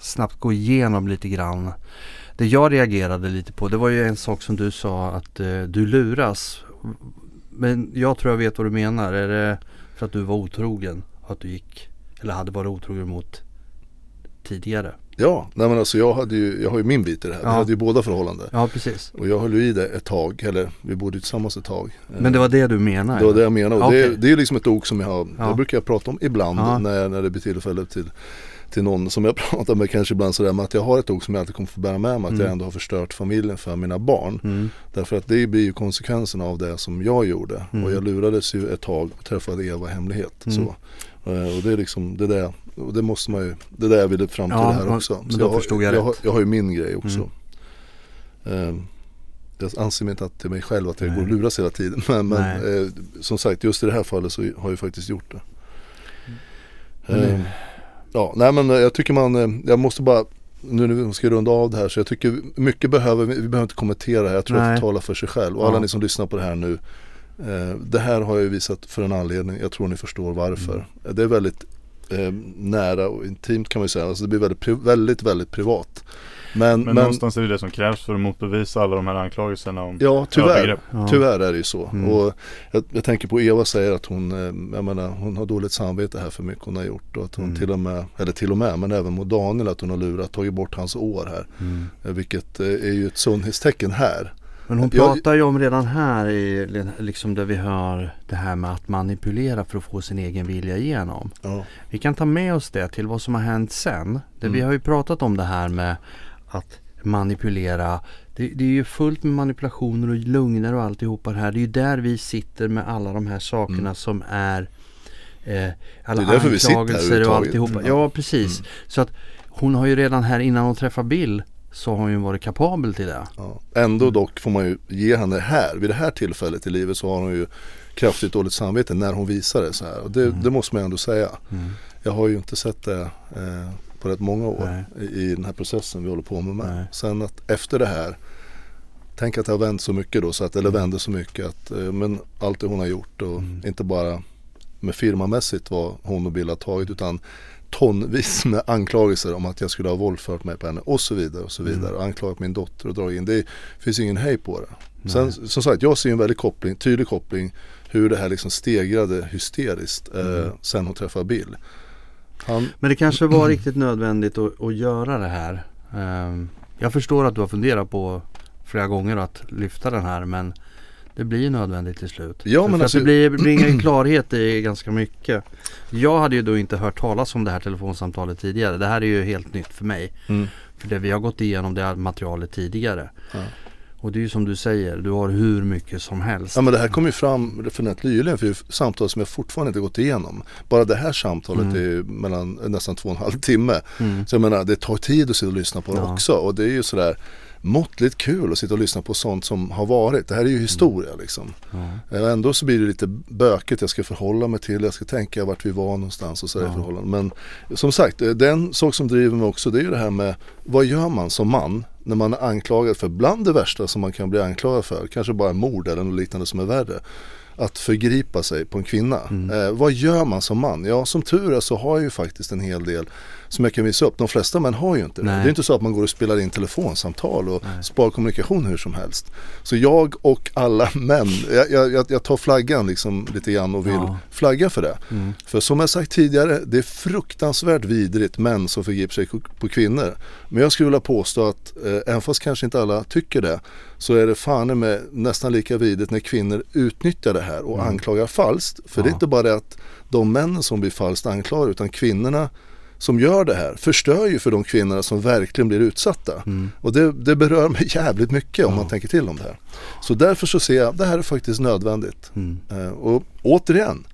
snabbt gå igenom lite grann. Det jag reagerade lite på, det var ju en sak som du sa att eh, du luras. Men jag tror jag vet vad du menar. Är det för att du var otrogen? Att du gick, eller hade varit otrogen mot tidigare? Ja, nej men alltså jag, hade ju, jag har ju min bit i det här. Ja. Vi hade ju båda förhållanden. Ja, precis. Och jag höll ju i det ett tag, eller vi bodde ju tillsammans ett tag. Men det var det du menar? Det var det jag menade. Och Okej. det, det är liksom ett ord som jag har, Ja. det brukar jag prata om ibland Ja. när, när det blir tillfälle till, till någon som jag pratar med kanske ibland sådär med att jag har ett ord som jag alltid kommer få bära med mig. Att Mm. jag ändå har förstört familjen för mina barn. Mm. Därför att det blir ju konsekvenserna av det som jag gjorde. Mm. Och jag lurades ju ett tag och träffade Eva i hemlighet. Mm. Så. Eh, Och det är liksom det där, och det måste man ju, det är där jag ville fram till Ja, det här också. men Så jag, har- förstod jag jag, har, rätt. jag har ju min grej också. Mm. Eh, Jag anser mig inte att det är mig själv att jag Nej. går och luras hela tiden. Men, men eh, som sagt, just i det här fallet så har jag faktiskt gjort det. Det- Eh, Ja, nej men eh, jag tycker man, eh, jag måste bara nu när vi ska runda av det här så jag tycker mycket behöver, vi behöver inte kommentera här. Jag tror Nej. att det talar för sig själv. Och alla Ja. ni som lyssnar på det här nu. Eh, det här har jag ju visat för en anledning. Jag tror ni förstår varför. Mm. Det är väldigt eh, nära och intimt kan man ju säga. Alltså det blir väldigt, väldigt, väldigt privat. Men, Men, men, någonstans är det det som krävs för att motbevisa alla de här anklagelserna om ja tyvärr. Ja. Tyvärr är det ju så. Mm. Och jag, jag tänker på Eva säger att hon, eh, jag menar, hon har dåligt samvete här för mycket hon har gjort. Och att hon Mm. till och med, eller till och med, men även mot Daniel att hon har lurat, tagit bort hans år här. Mm. Eh, Vilket eh, är ju ett sundhetstecken här. Men hon pratar ju om redan här i liksom där vi hör det här med att manipulera för att få sin egen vilja igenom. Ja. Vi kan ta med oss det till vad som har hänt sen. Det Vi Mm. har ju pratat om det här med att manipulera. Det, det är ju fullt med manipulationer och lögner och alltihopa det här. Det är ju där vi sitter med alla de här sakerna Mm. som är eh, alla Det är därför vi anklagelser och överhuvudtaget. alltihopa. Mm. Ja, precis. Så att hon har ju redan här innan hon träffar Bill så har hon ju varit kapabel till det. Ja. Ändå dock får man ju ge henne här, vid det här tillfället i livet så har hon ju kraftigt dåligt samvete när hon visar det så här. Och det, Mm. det måste man ändå säga. Mm. Jag har ju inte sett det eh, på rätt många år Nej. i, i den här processen vi håller på med. Nej. med. Sen att efter det här, tänk att det har vänt så mycket då, så att, eller vände så mycket att, eh, men allt det hon har gjort och Mm. inte bara med firmamässigt vad hon och Bill har tagit utan tonvis med anklagelser om att jag skulle ha våldfört mig på henne och så vidare och så Mm. vidare och anklagat min dotter och dragit in. Det finns ingen hej på det. Sen som sagt, jag ser en väldigt koppling, tydlig koppling hur det här liksom stegrade hysteriskt eh, Mm. sen hon träffade Bill. Han, Men det kanske var riktigt nödvändigt att, att göra det här. Ehm, jag förstår att du har funderat på flera gånger att lyfta den här men det blir nödvändigt till slut. Ja, för men för alltså- att det blir, bringar klarhet i ganska mycket. Jag hade ju då inte hört talas om det här telefonsamtalet tidigare. Det här är ju helt nytt för mig. mm, För det, vi har gått igenom det här materialet tidigare. Ja. Och det är ju som du säger, du har hur mycket som helst. ja men det här kom ju fram rätt nyligen för samtal som jag fortfarande inte gått igenom. Bara det här samtalet Mm. är mellan nästan två och en halv timme. Mm. Så jag menar det tar tid att sitta och lyssna på det Ja. också och det är ju sådär måttligt kul att sitta och lyssna på sånt som har varit. Det här är ju historia liksom. Ja. Eh, Ändå så blir det lite bökigt, jag ska förhålla mig till, jag ska tänka vart vi var någonstans och sådär Ja. i förhållande. Men som sagt, eh, den sak som driver mig också det är ju det här med vad gör man som man när man är anklagad för bland det värsta som man kan bli anklagad för, kanske bara mord eller något liknande som är värre. Att förgripa sig på en kvinna. Mm. Eh, vad gör man som man? Ja som tur är så har jag ju faktiskt en hel del som jag kan visa upp. De flesta män har ju inte det. Det är inte så att man går och spelar in telefonsamtal och Nej. sparar kommunikation hur som helst. Så jag och alla män, jag, jag, jag- tar flaggan liksom lite grann och vill Ja. flagga för det. Mm. För som jag sagt tidigare, det är fruktansvärt vidrigt män som förgriper sig på kvinnor. Men jag skulle vilja påstå att, eh, även fast kanske inte alla tycker det, så är det fan med nästan lika vidrigt när kvinnor utnyttjar det här och Mm. anklagar falskt. För det är Ja. inte bara det att de männen som blir falskt anklagade, utan kvinnorna som gör det här förstör ju för de kvinnorna som verkligen blir utsatta. Mm. Och det, det berör mig jävligt mycket om Ja. man tänker till om det här. Så därför så ser jag, det här är faktiskt nödvändigt. Mm. Eh, och återigen,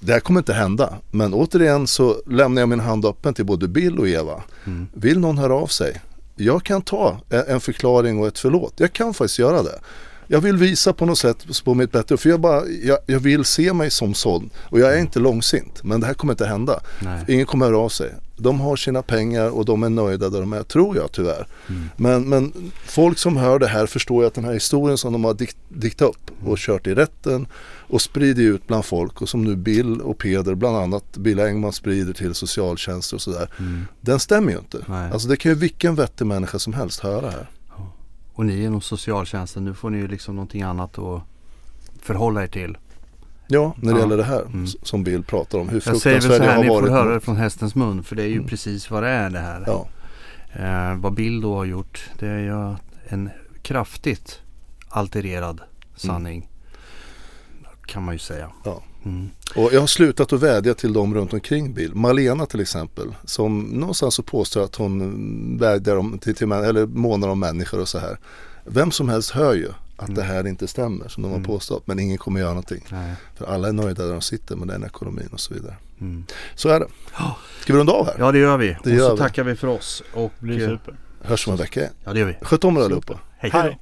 det här kommer inte hända. Men återigen så lämnar jag min hand öppen till både Bill och Eva. Mm. Vill någon höra av sig? Jag kan ta en förklaring och ett förlåt. Jag kan faktiskt göra det. Jag vill visa på något sätt på mitt bättre. För jag, bara, jag, jag vill se mig som sån. Och jag är inte långsint. Men det här kommer inte hända. Nej. Ingen kommer höra av sig. De har sina pengar och de är nöjda där de är, tror jag tyvärr. Mm. Men, men folk som hör det här förstår ju att den här historien som de har dikt, diktat upp och kört i rätten och spridit ut bland folk och som nu Bill och Peder, bland annat Bill Engman sprider till socialtjänster och sådär. Den stämmer ju inte. Nej. Alltså det kan ju vilken vettig människa som helst höra här. Och ni inom socialtjänsten, nu får ni ju liksom någonting annat att förhålla er till. Ja, när det Ja. gäller det här Mm. som Bill pratar om. Hur Jag säger väl så fruktansvärt här, ni får höra det från hästens mun för det är ju precis vad det är det här. Ja, Eh, vad Bill då har gjort, det är ju en kraftigt altererad sanning. Kan man ju säga. Ja. Mm. och jag har slutat att vädja till dem runt omkring Bill. Malena till exempel, som någonstans så påstår att hon vädjar om, till, till, eller månar om människor och så här. Vem som helst hör ju att det här inte stämmer som de har påstått. Men ingen kommer göra någonting. Nej. För alla är nöjda där de sitter med den ekonomin och så vidare. Mm. Så är det. Ska vi runda av här? Ja det gör vi. och gör så vi. tackar vi för oss. Och, Det blir super. Hörs om en vecka ja det gör vi. Sköt om er allihopa. Hej. Hej.